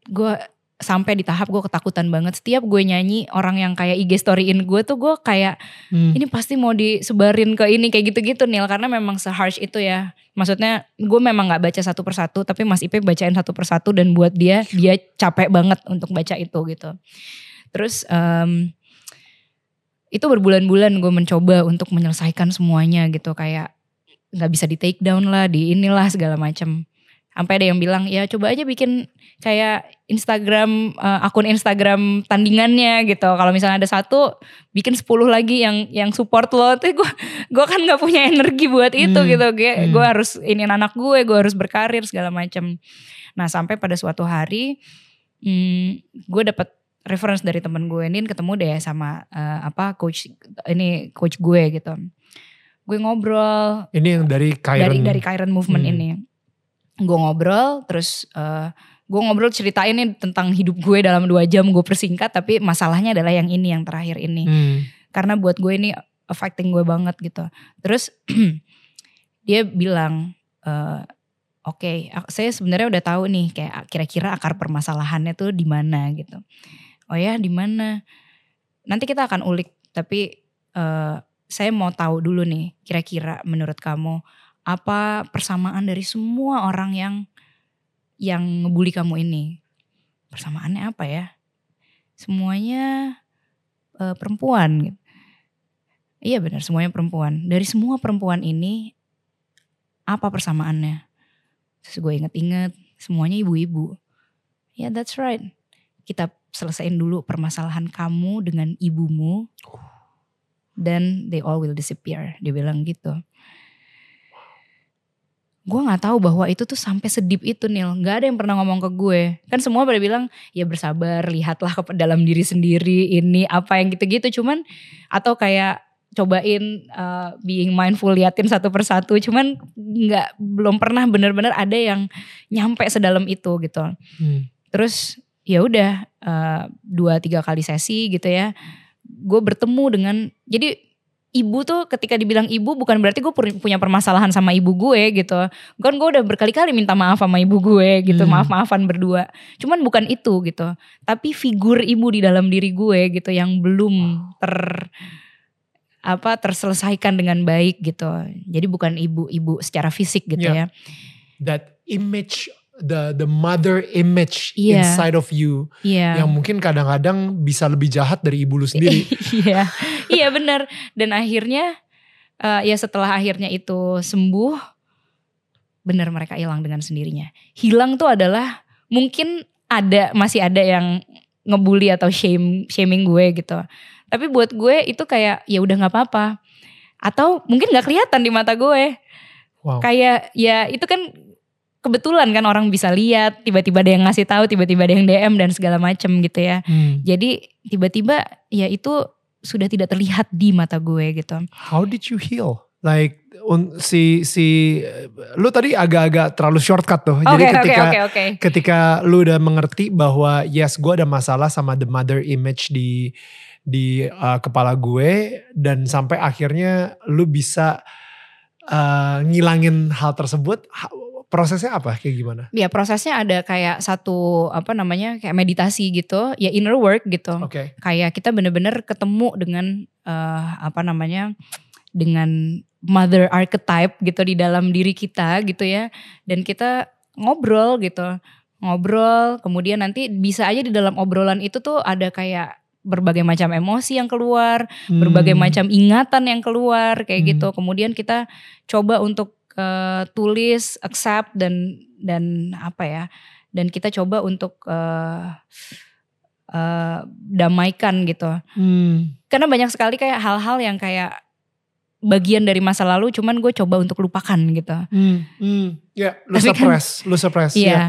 Gue sampai di tahap gue ketakutan banget. Setiap gue nyanyi orang yang kayak IG storyin gue tuh gue kayak Hmm. ini pasti mau disebarin ke ini kayak gitu-gitu Nil. Karena memang seharsh itu ya. Maksudnya gue memang nggak baca satu persatu tapi Mas Ipe bacain satu persatu dan buat dia dia capek banget untuk baca itu gitu. Terus em, itu berbulan-bulan gue mencoba untuk menyelesaikan semuanya gitu. Kayak nggak bisa di take down lah di inilah segala macam sampai ada yang bilang ya coba aja bikin kayak Instagram eh, akun Instagram tandingannya gitu. Kalau misalnya ada satu bikin 10 lagi yang yang support lo. Tuh gue gue kan nggak punya energi buat itu Hmm, gitu. Gue hmm. gue harus ini anak gue gue harus berkarir segala macam nah sampai pada suatu hari hmm, gue dapat reference dari temen gue Nin ketemu deh sama eh, apa coach ini coach gue gitu. Gue ngobrol. Ini yang dari Kyron. dari dari Kyron movement Hmm. ini gue ngobrol terus eh, gue ngobrol ceritain nih tentang hidup gue dalam dua jam gue persingkat tapi masalahnya adalah yang ini yang terakhir ini. Hmm. karena buat gue ini affecting gue banget gitu. Terus (clears throat) dia bilang eh, oke ak- saya sebenarnya udah tahu nih kayak kira-kira akar permasalahannya tuh di mana gitu. Oh ya di mana? Nanti kita akan ulik tapi eh, saya mau tahu dulu nih kira-kira menurut kamu apa persamaan dari semua orang yang yang ngebully kamu ini persamaannya apa ya semuanya eh, perempuan gitu. Iya benar semuanya perempuan. Dari semua perempuan ini apa persamaannya? Terus gue inget-inget semuanya ibu-ibu. Ya that's right. Kita selesaiin dulu permasalahan kamu dengan ibumu. Then they all will disappear. Dia bilang gitu. Gue gak tahu bahwa itu tuh sampai sedip itu Nil. Gak ada yang pernah ngomong ke gue. Kan semua pada bilang ya bersabar, lihatlah ke dalam diri sendiri ini apa yang gitu-gitu. Cuman atau kayak cobain uh, being mindful liatin satu persatu. Cuman nggak belum pernah benar-benar ada yang nyampe sedalam itu gitu. Hmm. Terus ya udah uh, dua tiga kali sesi gitu ya. Gue bertemu dengan jadi ibu tuh ketika dibilang ibu bukan berarti gue punya permasalahan sama ibu gue gitu. Kan gue udah berkali-kali minta maaf sama ibu gue gitu, Hmm. maaf-maafan berdua. Cuman bukan itu gitu. Tapi figur ibu di dalam diri gue gitu yang belum ter apa terselesaikan dengan baik gitu. Jadi bukan ibu-ibu secara fisik gitu Ya. ya. That image, the the mother image Iya. inside of you, Iya. yang mungkin kadang-kadang bisa lebih jahat dari ibu lu sendiri. (laughs) Iya, iya benar. Dan akhirnya eh, ya setelah akhirnya itu sembuh, benar mereka hilang dengan sendirinya. Hilang tuh adalah mungkin ada masih ada yang ngebully atau shame shaming gue gitu. Tapi buat gue itu kayak ya udah nggak apa-apa. Atau mungkin nggak kelihatan di mata gue. Wow. Kayak ya itu kan kebetulan kan orang bisa lihat, tiba-tiba ada yang ngasih tahu, tiba-tiba ada yang DM dan segala macem gitu ya. Hmm. Jadi tiba-tiba ya itu sudah tidak terlihat di mata gue gitu. How did you heal? Like un- si si lu tadi agak-agak terlalu shortcut tuh. Jadi Oke oke ketika oke oke. ketika lu udah mengerti bahwa yes gue ada masalah sama the mother image di di uh, kepala gue dan sampai akhirnya lu bisa uh, ngilangin hal tersebut prosesnya apa kayak gimana? Ya prosesnya ada kayak satu apa namanya kayak meditasi gitu, ya inner work gitu. Oke. Kayak kita bener-bener ketemu dengan eh, apa namanya dengan mother archetype gitu di dalam diri kita gitu ya. Dan kita ngobrol gitu. Ngobrol, kemudian nanti bisa aja di dalam obrolan itu tuh ada kayak berbagai macam emosi yang keluar, berbagai Hmm. macam ingatan yang keluar kayak Hmm. gitu. Kemudian kita coba untuk eh, tulis, accept dan dan apa ya? Dan kita coba untuk eh, eh, damaikan gitu. Hmm. Karena banyak sekali kayak hal-hal yang kayak bagian dari masa lalu, cuman gue coba untuk lupakan gitu. Hmm. Hmm. Ya, lu Tapi kan- suppress, lu suppress. Iya. ya.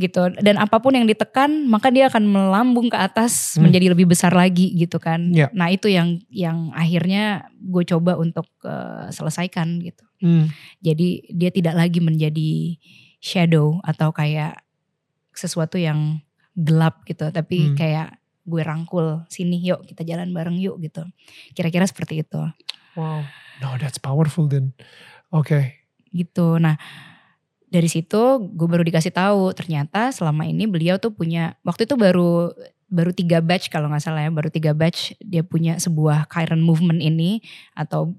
Gitu dan apa pun yang ditekan maka dia akan melambung ke atas Hmm. menjadi lebih besar lagi gitu kan Ya. nah itu yang yang akhirnya gue coba untuk eh, selesaikan gitu Hmm. jadi dia tidak lagi menjadi shadow atau kayak sesuatu yang gelap gitu tapi Hmm. kayak gue rangkul sini yuk kita jalan bareng yuk gitu kira-kira seperti itu Wow. No, that's powerful then. Oke. gitu. Nah dari situ gue baru dikasih tahu ternyata selama ini beliau tuh punya waktu itu baru baru tiga batch kalau nggak salah ya baru tiga batch dia punya sebuah Chiron movement ini atau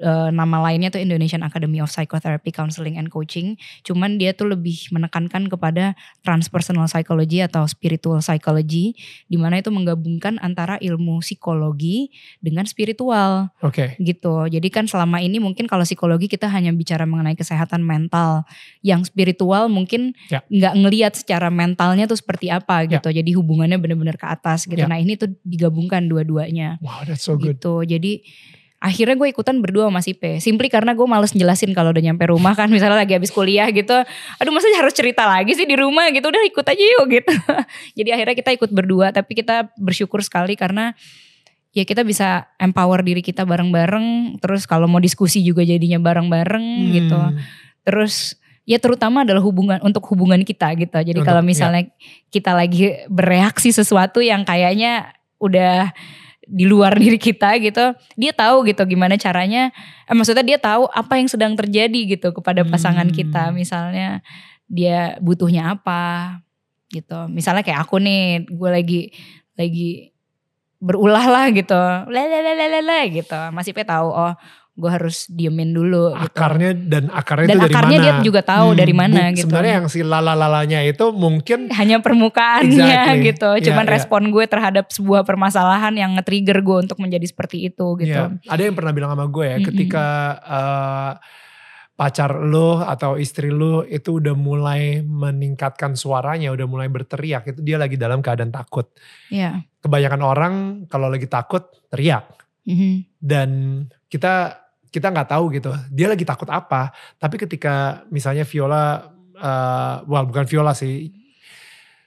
eh, nama lainnya tuh Indonesian Academy of Psychotherapy Counseling and Coaching. Cuman dia tuh lebih menekankan kepada transpersonal psychology atau spiritual psychology di mana itu menggabungkan antara ilmu psikologi dengan spiritual Oke. gitu. Jadi kan selama ini mungkin kalau psikologi kita hanya bicara mengenai kesehatan mental, yang spiritual mungkin Ya. nggak ngelihat secara mentalnya tuh seperti apa Ya. gitu. Jadi hubungannya benar-benar ke atas gitu. Ya. Nah ini tuh digabungkan dua-duanya Wow, that's so good. gitu. Jadi akhirnya gue ikutan berdua sama si P. Simply karena gue males jelasin kalau udah nyampe rumah kan misalnya lagi habis kuliah gitu. Aduh masa harus cerita lagi sih di rumah gitu. Udah ikut aja yuk gitu. (laughs) Jadi akhirnya kita ikut berdua tapi kita bersyukur sekali karena ya kita bisa empower diri kita bareng-bareng. Terus kalau mau diskusi juga jadinya bareng-bareng gitu. Hmm. Terus ya terutama adalah hubungan untuk hubungan kita gitu. Jadi kalau ya. misalnya kita lagi bereaksi sesuatu yang kayaknya udah di luar (laughs) diri kita gitu, dia tahu gitu gimana caranya. Eh, maksudnya dia tahu apa yang sedang terjadi gitu kepada pasangan Hmm. kita. Misalnya dia butuhnya apa gitu. Misalnya kayak aku nih, gue lagi lagi berulah lah gitu, lelelelele gitu. Masih P tahu oh gue harus diemin dulu gitu. Akarnya dan akarnya Dan itu dari akarnya mana? dia juga tahu dari mana bu- gitu. Sebenarnya yang si lala-lalanya itu mungkin (laughs) hanya permukaannya Exactly. gitu. Cuman Iya, iya. respon gue terhadap sebuah permasalahan yang nge-trigger gue untuk menjadi seperti itu gitu. ya, ada yang pernah bilang sama gue ya Mm-mm. ketika eh, pacar lo atau istri lo itu udah mulai meningkatkan suaranya, udah mulai berteriak, itu dia lagi dalam keadaan takut. Iya. Kebanyakan orang kalau lagi takut teriak Mhm. dan kita kita nggak tahu gitu. Dia lagi takut apa. Tapi ketika misalnya Viola eh well bukan Viola sih.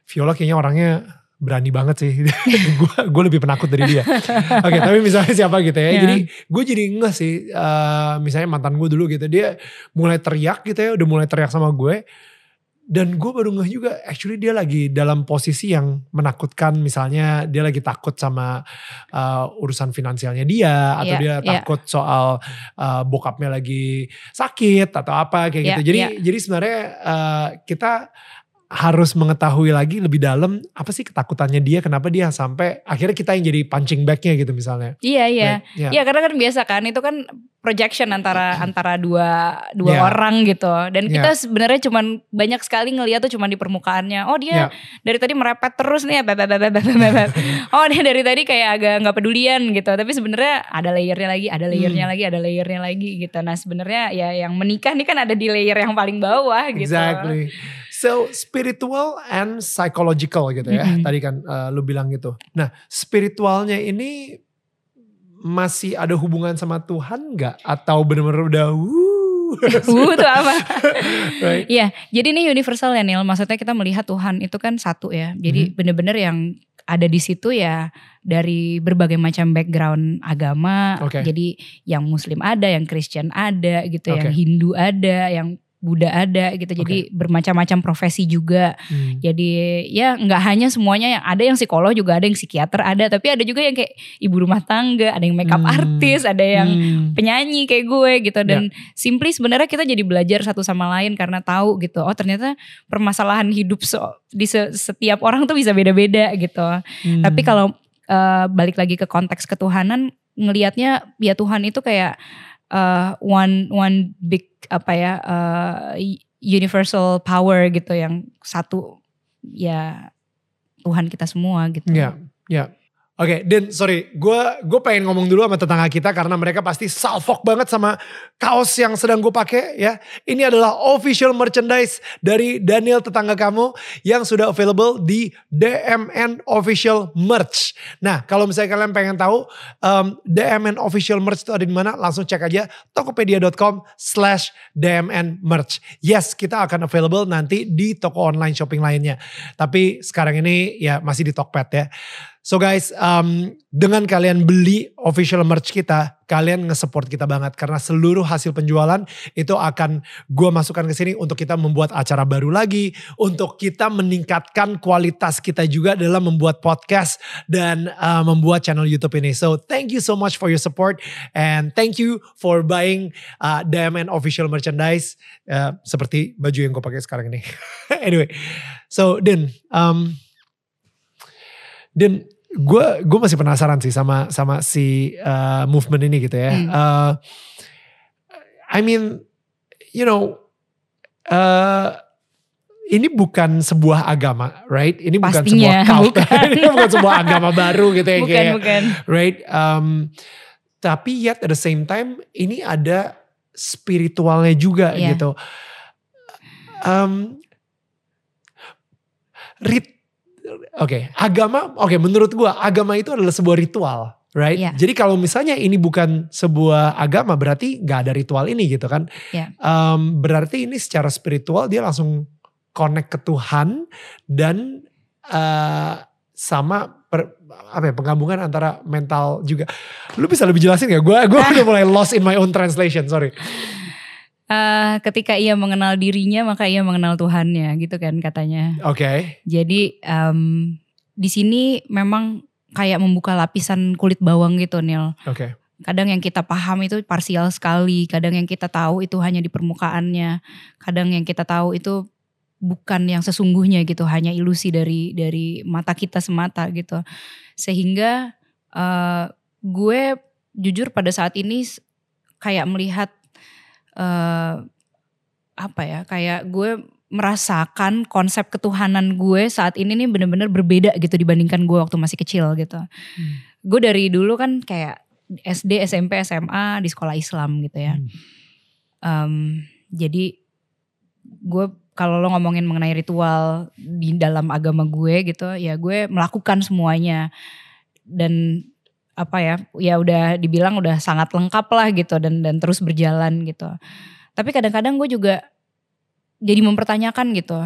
Viola kayaknya orangnya berani banget sih. (laughs) Gue gue lebih penakut dari dia. (laughs) Oke tapi misalnya siapa gitu ya. Ya. jadi gue jadi enggak sih eh, misalnya mantan gue dulu gitu. Dia mulai teriak gitu ya udah mulai teriak sama gue dan gue baru ngeh juga actually dia lagi dalam posisi yang menakutkan misalnya dia lagi takut sama uh, urusan finansialnya dia atau Iya, dia iya. takut soal uh, bokapnya lagi sakit atau apa kayak Iya, gitu jadi iya. jadi sebenarnya uh, kita harus mengetahui lagi lebih dalam apa sih ketakutannya dia kenapa dia sampai akhirnya kita yang jadi punching bagnya gitu misalnya Iya iya. Right, ya. Iya karena kan biasa kan itu kan projection antara antara dua dua Iya. orang gitu. Dan kita sebenarnya cuman banyak sekali ngeliat tuh cuman di permukaannya. Oh dia Iya. dari tadi merepet terus nih. beb. (laughs) oh dia dari tadi kayak agak nggak pedulian gitu. Tapi sebenarnya ada layernya lagi, ada layernya Hmm. lagi, ada layernya lagi gitu. Nah sebenarnya ya yang menikah nih kan ada di layer yang paling bawah gitu. Exactly. So spiritual and psychological gitu ya. Mm-mm. Tadi kan uh, lu bilang gitu. Nah spiritualnya ini masih ada hubungan sama Tuhan nggak? Atau bener-bener udah wuh? Uh, tuh apa? (laughs) right? Iya, jadi ini universal ya Neil. Maksudnya kita melihat Tuhan itu kan satu ya. Jadi Mhm. bener-bener yang ada di situ ya dari berbagai macam background agama. Oke. Jadi yang Muslim ada, yang Kristen ada gitu, yang Oke. Hindu ada, yang Buddha ada gitu. Jadi bermacam-macam profesi juga. Hmm. Jadi ya nggak hanya semuanya yang ada yang psikolog juga ada yang psikiater ada, tapi ada juga yang kayak ibu rumah tangga, ada yang makeup Hmm. artis, ada yang Hmm. penyanyi kayak gue gitu dan simply sebenarnya kita jadi belajar satu sama lain karena tahu gitu oh ternyata permasalahan hidup so- di se- setiap orang tuh bisa beda-beda gitu Hmm. tapi kalau eh, balik lagi ke konteks ketuhanan ngelihatnya ya Tuhan itu kayak eh, one one big apa ya eh, universal power gitu yang satu ya Tuhan kita semua gitu Ya, ya. Oke, Dan sorry, gue gue pengen ngomong dulu sama tetangga kita karena mereka pasti salfok banget sama kaos yang sedang gue pakai ya. Ini adalah official merchandise dari Daniel tetangga kamu yang sudah available di DMN Official Merch. Nah, kalau misalnya kalian pengen tahu um, DMN Official Merch itu ada di mana, langsung cek aja tokopedia.com slash DMN Merch. Yes, kita akan available nanti di toko online shopping lainnya. Tapi sekarang ini ya masih di Tokped ya. So guys, um, dengan kalian beli official merch kita, kalian nge-support kita banget karena seluruh hasil penjualan itu akan gue masukkan ke sini untuk kita membuat acara baru lagi, untuk kita meningkatkan kualitas kita juga dalam membuat podcast dan uh, membuat channel YouTube ini. So thank you so much for your support and thank you for buying uh, DMN official merchandise uh, seperti baju yang gue pakai sekarang ini. (laughs) anyway, so Din, um, Din gue gue masih penasaran sih sama sama si uh, movement ini gitu ya. Hmm. Uh, I mean, you know, uh, ini bukan sebuah agama, right? Ini bukan Pastinya, sebuah cult, (laughs) bukan. ini bukan sebuah agama baru gitu ya, bukan, kayak, bukan. right? Um, tapi yet at the same time, ini ada spiritualnya juga yeah. gitu. Um, rit okay, agama oke okay, menurut gua agama itu adalah sebuah ritual right? Yeah. jadi kalau misalnya ini bukan sebuah agama berarti nggak ada ritual ini gitu kan? Yeah. um, berarti ini secara spiritual dia langsung connect ke Tuhan dan uh, sama per, apa ya penggabungan antara mental juga. Lu bisa lebih jelasin gak gue gue (laughs) udah mulai lost in my own translation sorry Uh, ketika ia mengenal dirinya maka ia mengenal Tuhannya gitu kan katanya. Oke. Okay. Jadi um, di sini memang kayak membuka lapisan kulit bawang gitu Neil. Oke. Okay. Kadang yang kita paham itu parsial sekali, kadang yang kita tahu itu hanya di permukaannya, kadang yang kita tahu itu bukan yang sesungguhnya gitu, hanya ilusi dari dari mata kita semata gitu. Sehingga uh, gue jujur pada saat ini kayak melihat uh, apa ya kayak gue merasakan konsep ketuhanan gue saat ini nih bener-bener berbeda gitu dibandingkan gue waktu masih kecil gitu. Hmm. Gue dari dulu kan kayak SD, SMP, SMA di sekolah Islam gitu ya. Hmm. Um, jadi gue kalau lo ngomongin mengenai ritual di dalam agama gue gitu, ya gue melakukan semuanya dan apa ya ya udah dibilang udah sangat lengkap lah gitu dan dan terus berjalan gitu tapi kadang-kadang gue juga jadi mempertanyakan gitu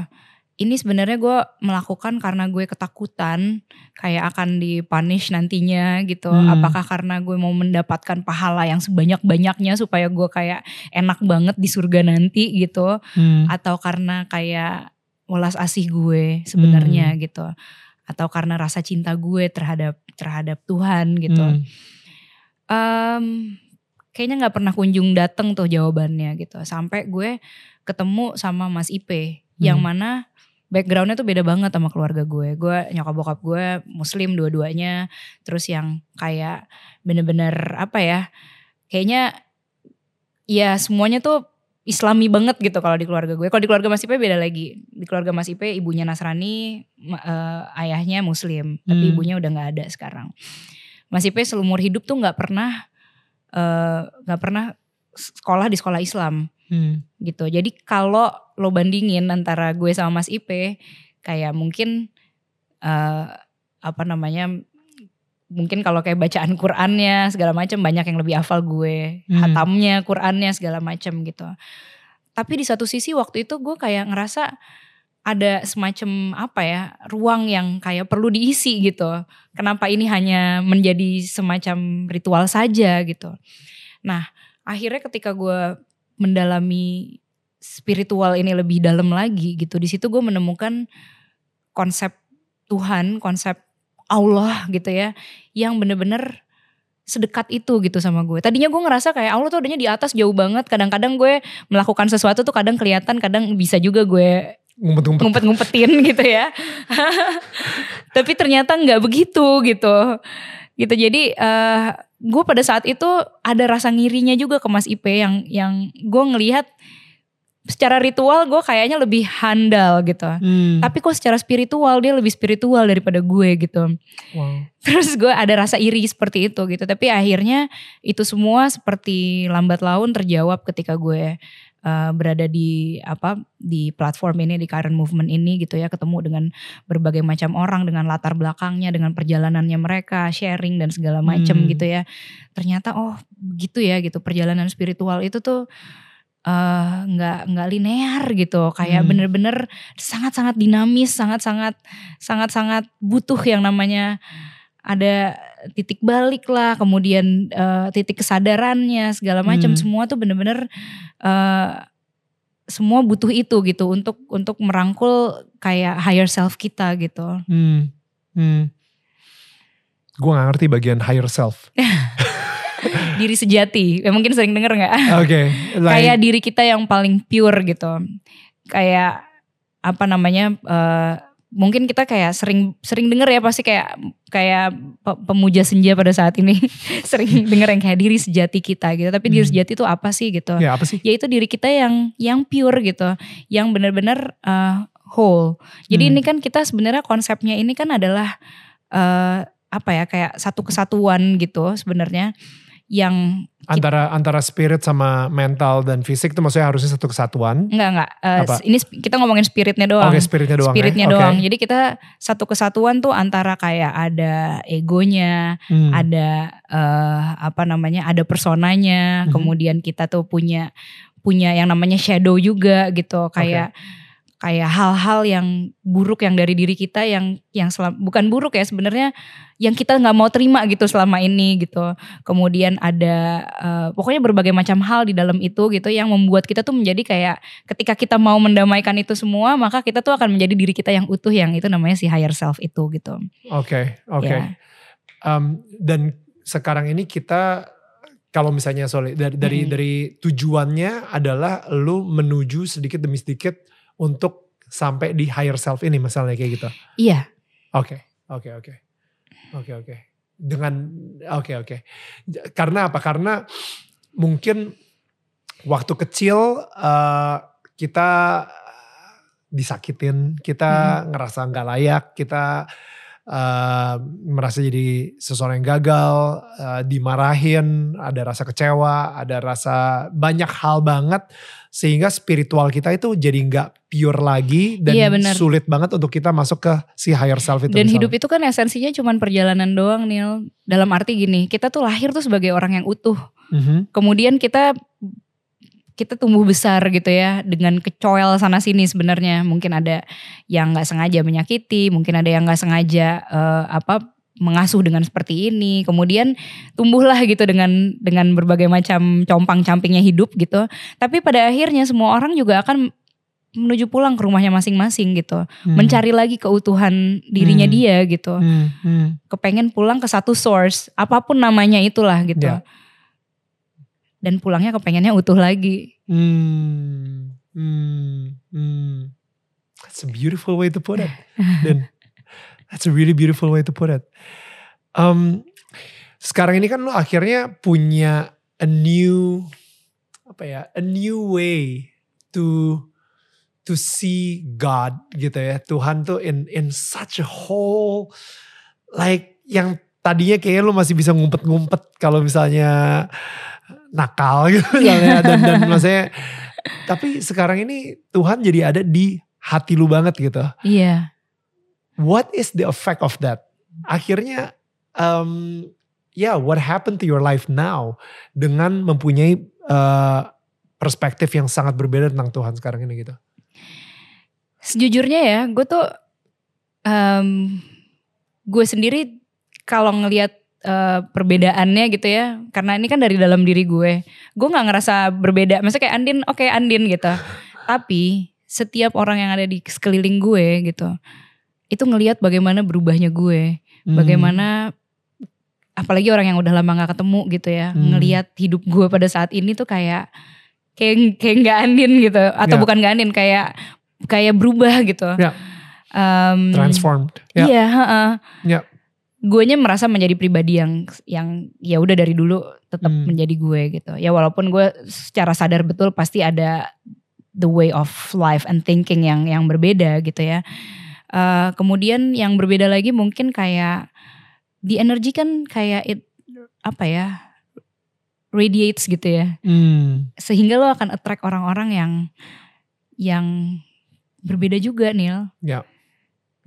ini sebenarnya gue melakukan karena gue ketakutan kayak akan dipunish nantinya gitu hmm. apakah karena gue mau mendapatkan pahala yang sebanyak banyaknya supaya gue kayak enak banget di surga nanti gitu hmm. atau karena kayak welas asih gue sebenarnya hmm. gitu atau karena rasa cinta gue terhadap terhadap Tuhan gitu. Hmm. Um, kayaknya nggak pernah kunjung dateng tuh jawabannya gitu. Sampai gue ketemu sama Mas Ipe hmm. yang mana backgroundnya tuh beda banget sama keluarga gue. Gue nyokap bokap gue muslim dua-duanya. Terus yang kayak bener-bener apa ya. Kayaknya ya semuanya tuh islami banget gitu kalau di keluarga gue. Kalau di keluarga Mas Ipe beda lagi. Di keluarga Mas Ipe ibunya Nasrani, uh, ayahnya Muslim, hmm. tapi ibunya udah nggak ada sekarang. Mas Ipe seumur hidup tuh nggak pernah eh, nggak uh, pernah sekolah di sekolah Islam hmm. gitu. Jadi kalau lo bandingin antara gue sama Mas Ipe, kayak mungkin uh, apa namanya mungkin kalau kayak bacaan Qurannya segala macam banyak yang lebih hafal gue. Hmm. hatamnya Qurannya segala macam gitu. Tapi di satu sisi waktu itu gue kayak ngerasa ada semacam apa ya ruang yang kayak perlu diisi gitu. Kenapa ini hanya menjadi semacam ritual saja gitu. Nah akhirnya ketika gue mendalami spiritual ini lebih dalam lagi gitu di situ gue menemukan konsep Tuhan konsep Allah gitu ya yang bener-bener sedekat itu gitu sama gue. Tadinya gue ngerasa kayak Allah tuh adanya di atas jauh banget. Kadang-kadang gue melakukan sesuatu tuh kadang kelihatan, kadang bisa juga gue ngumpet-ngumpetin (laughs) gitu ya. (laughs) Tapi ternyata nggak begitu gitu. Gitu jadi uh, gue pada saat itu ada rasa ngirinya juga ke Mas Ipe yang yang gue ngelihat secara ritual gue kayaknya lebih handal gitu. Hmm. Tapi kok secara spiritual dia lebih spiritual daripada gue gitu. Wow. Terus gue ada rasa iri seperti itu gitu. Tapi akhirnya itu semua seperti lambat laun terjawab ketika gue uh, berada di apa di platform ini di current movement ini gitu ya ketemu dengan berbagai macam orang dengan latar belakangnya dengan perjalanannya mereka sharing dan segala macam Hmm. gitu ya ternyata oh begitu ya gitu perjalanan spiritual itu tuh eh, nggak nggak linear gitu kayak Hmm. bener-bener sangat-sangat dinamis sangat-sangat sangat-sangat butuh yang namanya ada titik balik lah kemudian eh, titik kesadarannya segala macam Hmm. semua tuh bener-bener eh, semua butuh itu gitu untuk untuk merangkul kayak higher self kita gitu Hmm. Hmm. Gue gak ngerti bagian higher self. (laughs) (laughs) diri sejati. Ya mungkin sering denger nggak? Oke. (laughs) like- kayak diri kita yang paling pure gitu. Kayak apa namanya eh, mungkin kita kayak sering sering denger ya pasti kayak kayak pe- pemuja senja pada saat ini. (laughs) Sering denger yang kayak diri sejati kita gitu. Tapi diri Hmm. sejati itu apa sih gitu? Ya apa sih? yaitu diri kita yang yang pure gitu. Yang benar-benar eh, whole. Jadi Hmm. ini kan kita sebenarnya konsepnya ini kan adalah eh, apa ya kayak satu kesatuan gitu sebenarnya yang Antara antara spirit sama mental dan fisik itu maksudnya harusnya satu kesatuan. Enggak enggak. Apa? ini kita ngomongin spiritnya doang. Oke spiritnya doang. ya? Spiritnya Oke. doang. Jadi kita satu kesatuan tuh antara kayak ada egonya, Hmm. ada eh, apa namanya, ada personanya. Mhm. Kemudian kita tuh punya punya yang namanya shadow juga gitu. Kayak kayak hal-hal yang buruk yang dari diri kita yang yang selam- bukan buruk ya sebenarnya yang kita nggak mau terima gitu selama ini gitu kemudian ada eh, pokoknya berbagai macam hal di dalam itu gitu yang membuat kita tuh menjadi kayak ketika kita mau mendamaikan itu semua maka kita tuh akan menjadi diri kita yang utuh yang itu namanya si higher self itu gitu Oke, oke. Ya. Um, dan sekarang ini kita kalau misalnya sorry dari dari, dari tujuannya adalah lu menuju sedikit demi sedikit untuk sampai di higher self ini misalnya kayak gitu. iya Oke, oke, oke, oke, oke. Dengan oke, oke. Karena apa? Karena mungkin waktu kecil eh, kita disakitin, kita ngerasa nggak layak, kita eh, merasa jadi seseorang yang gagal, eh, dimarahin, ada rasa kecewa, ada rasa banyak hal banget sehingga spiritual kita itu jadi nggak pure lagi dan Iya, benar. sulit banget untuk kita masuk ke si higher self itu. dan misalnya. hidup itu kan esensinya cuman perjalanan doang Nil dalam arti gini kita tuh lahir tuh sebagai orang yang utuh Mhm. kemudian kita kita tumbuh besar gitu ya dengan kecoel sana sini sebenarnya mungkin ada yang nggak sengaja menyakiti mungkin ada yang nggak sengaja eh, apa mengasuh dengan seperti ini kemudian tumbuhlah gitu dengan dengan berbagai macam compang campingnya hidup gitu tapi pada akhirnya semua orang juga akan menuju pulang ke rumahnya masing-masing gitu Hmm. mencari lagi keutuhan dirinya Hmm. dia gitu Hmm, hmm. kepengen pulang ke satu source apa pun namanya itulah gitu Ya. Dan pulangnya kepengennya utuh lagi Hmm, hmm, hmm. That's a beautiful way to put it. (laughs) Dan that's a really beautiful way to put it. Um, sekarang ini kan lo akhirnya punya a new apa ya, a new way to to see God gitu ya. Tuhan tuh in in such a whole like yang tadinya kayaknya lu masih bisa ngumpet-ngumpet kalau misalnya nakal gitu (laughs) misalnya dan dan maksudnya tapi sekarang ini Tuhan jadi ada di hati lu banget gitu. iya What is the effect of that? Akhirnya um, ya yeah, what happened to your life now dengan mempunyai uh, perspektif yang sangat berbeda tentang Tuhan sekarang ini gitu. sejujurnya ya gue tuh em, gue sendiri kalau ngelihat eh, perbedaannya gitu ya karena ini kan dari dalam diri gue gue nggak ngerasa berbeda maksudnya kayak Andin oke Andin gitu (laughs) tapi setiap orang yang ada di sekeliling gue gitu itu ngelihat bagaimana berubahnya gue Hmm. bagaimana apalagi orang yang udah lama nggak ketemu gitu ya Hmm. ngelihat hidup gue pada saat ini tuh kayak kayak kayak nggak andin gitu atau Ya. bukan nggak andin kayak kayak berubah gitu Ya. Em, transformed. Ya. iya heeh. Ya. Guenya merasa menjadi pribadi yang yang ya udah dari dulu tetap Hmm. menjadi gue gitu ya walaupun gue secara sadar betul pasti ada the way of life and thinking yang yang berbeda gitu ya. Uh, kemudian yang berbeda lagi mungkin kayak di energi kan kayak it apa ya radiates gitu ya. Hmm. Sehingga lo akan attract orang-orang yang yang berbeda juga Neil. Ya.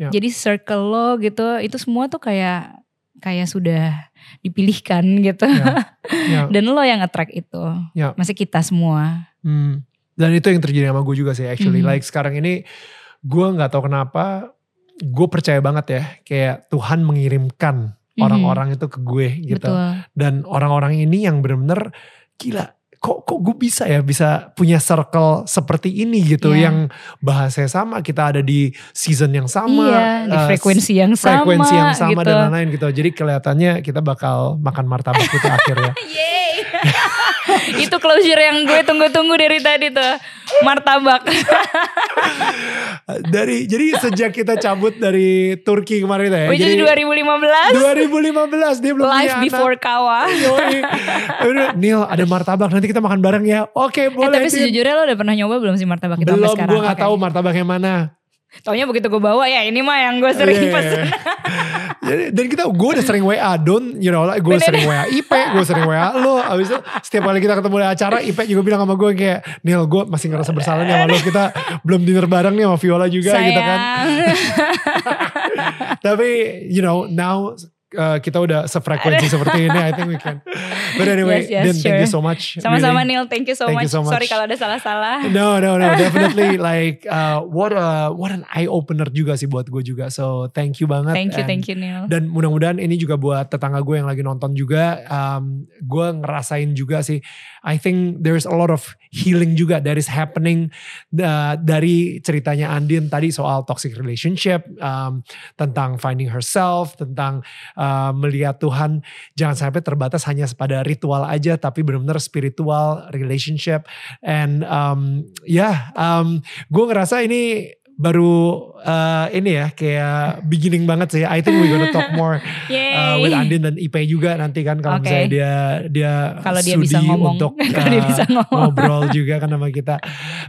Ya. Jadi circle lo gitu itu semua tuh kayak kayak sudah dipilihkan gitu. Ya. (laughs) Ya. Dan lo yang attract itu. Ya. Masih kita semua. Hmm. Dan itu yang terjadi sama gue juga sih actually. Mhm. Like sekarang ini gue nggak tahu kenapa gue percaya banget ya kayak Tuhan mengirimkan Mhm. orang-orang itu ke gue gitu. Betul. Dan orang-orang ini yang bener-bener gila kok kok gue bisa ya bisa punya circle seperti ini gitu Iya. yang bahasanya sama kita ada di season yang sama iya, di eh, frekuensi yang sama. frekuensi yang sama gitu. dan lain-lain gitu jadi kelihatannya kita bakal makan martabak itu akhirnya. (laughs) (laughs) itu closure yang gue tunggu-tunggu dari tadi tuh. Martabak. (laughs) dari jadi sejak kita cabut dari Turki kemarin ya Which jadi 2015. 2015 dia belum Live before anak. kawa. (laughs) Neil ada martabak nanti kita makan bareng ya oke Eh boleh tapi Din. sejujurnya lo udah pernah nyoba belum sih martabak kita belum gue gak Oke. tahu martabak yang mana Taunya begitu gue bawa ya ini mah yang gue sering Iya. pesen. (laughs) Jadi, dan kita gue udah sering WA Don, you know, gue Bener. sering WA Ipe, gue sering WA lo. Abis itu setiap kali kita ketemu di acara, Ipe juga bilang sama gue kayak, Neil gue masih ngerasa bersalah nih sama lo. Kita belum dinner bareng nih sama Viola juga gitu kan. Sayang. (laughs) Tapi you know now uh, kita udah sefrekuensi (laughs) seperti ini. I think we can. But anyway, Yes, yes, Din, thank you sure. so much. Sama-sama really. Neil, thank you so Thank you much. so much. Sorry kalau ada salah-salah. No, no, no, (laughs) definitely like uh, what a what an eye opener juga sih buat gue juga. So thank you banget. Thank you, And- thank you Neil. Dan mudah-mudahan ini juga buat tetangga gue yang lagi nonton juga. Um, gue ngerasain juga sih. I think there's a lot of healing juga that is happening uh, dari ceritanya Andin tadi soal toxic relationship, um, tentang finding herself, tentang uh, melihat Tuhan jangan sampai terbatas hanya pada ritual aja, tapi benar-benar spiritual relationship. And um, ya, um, gue ngerasa ini baru uh, ini ya kayak beginning banget sih. I think we're gonna talk (laughs) more uh, with Andin dan Ipe juga nanti kan kalau Oke. misalnya dia dia Kalau dia bisa ngomong. untuk (laughs) Kalau dia uh, bisa ngomong. ngobrol juga kan sama kita.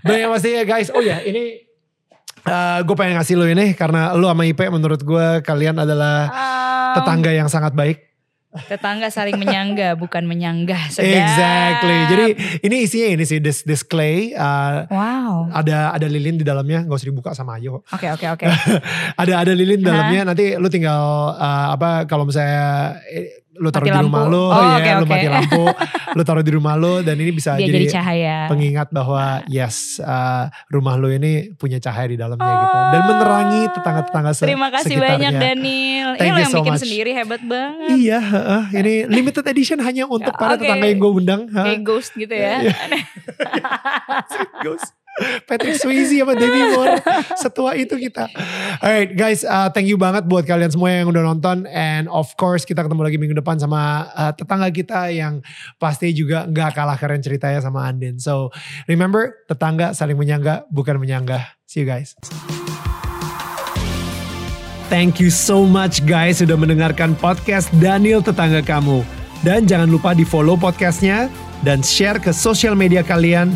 Dan yang pastinya guys, oh ya ini gue pengen ngasih lo ini karena lo sama Ipe menurut gue kalian adalah Um, tetangga yang sangat baik. Tetangga saling menyangga, (laughs) bukan menyanggah. Sedap. Exactly. Jadi ini isinya ini sih this this clay uh, Wow. ada ada lilin di dalamnya nggak usah dibuka sama Ayo. Oke oke oke. (laughs) ada ada lilin di dalamnya nanti lu tinggal uh, apa kalau misalnya eh, lu taruh Mati di rumah lampu. lu Oh, ya oke, lu oke. mati lampu (laughs) lu taruh di rumah lu dan ini bisa Dia jadi, jadi cahaya. pengingat bahwa yes uh, rumah lu ini punya cahaya di dalamnya gitu dan menerangi tetangga-tetangga se- Terima kasih sekitarnya. banyak Daniel. Ini Thank lo you yang so bikin much. sendiri hebat banget. Iya, heeh. ini limited edition hanya untuk (laughs) para Oke. tetangga yang gue undang. heeh. Kayak ghost gitu ya. Iya. (laughs) Ghost. Patrick Swayze sama Demi Moore. Setua itu kita. Alright guys, uh, thank you banget buat kalian semua yang udah nonton. And of course kita ketemu lagi minggu depan sama uh, tetangga kita yang pasti juga gak kalah keren ceritanya sama Andin. So remember, tetangga saling menyangga bukan menyanggah. See you guys. Thank you so much guys sudah mendengarkan podcast Daniel Tetangga Kamu. Dan jangan lupa di follow podcastnya dan share ke sosial media kalian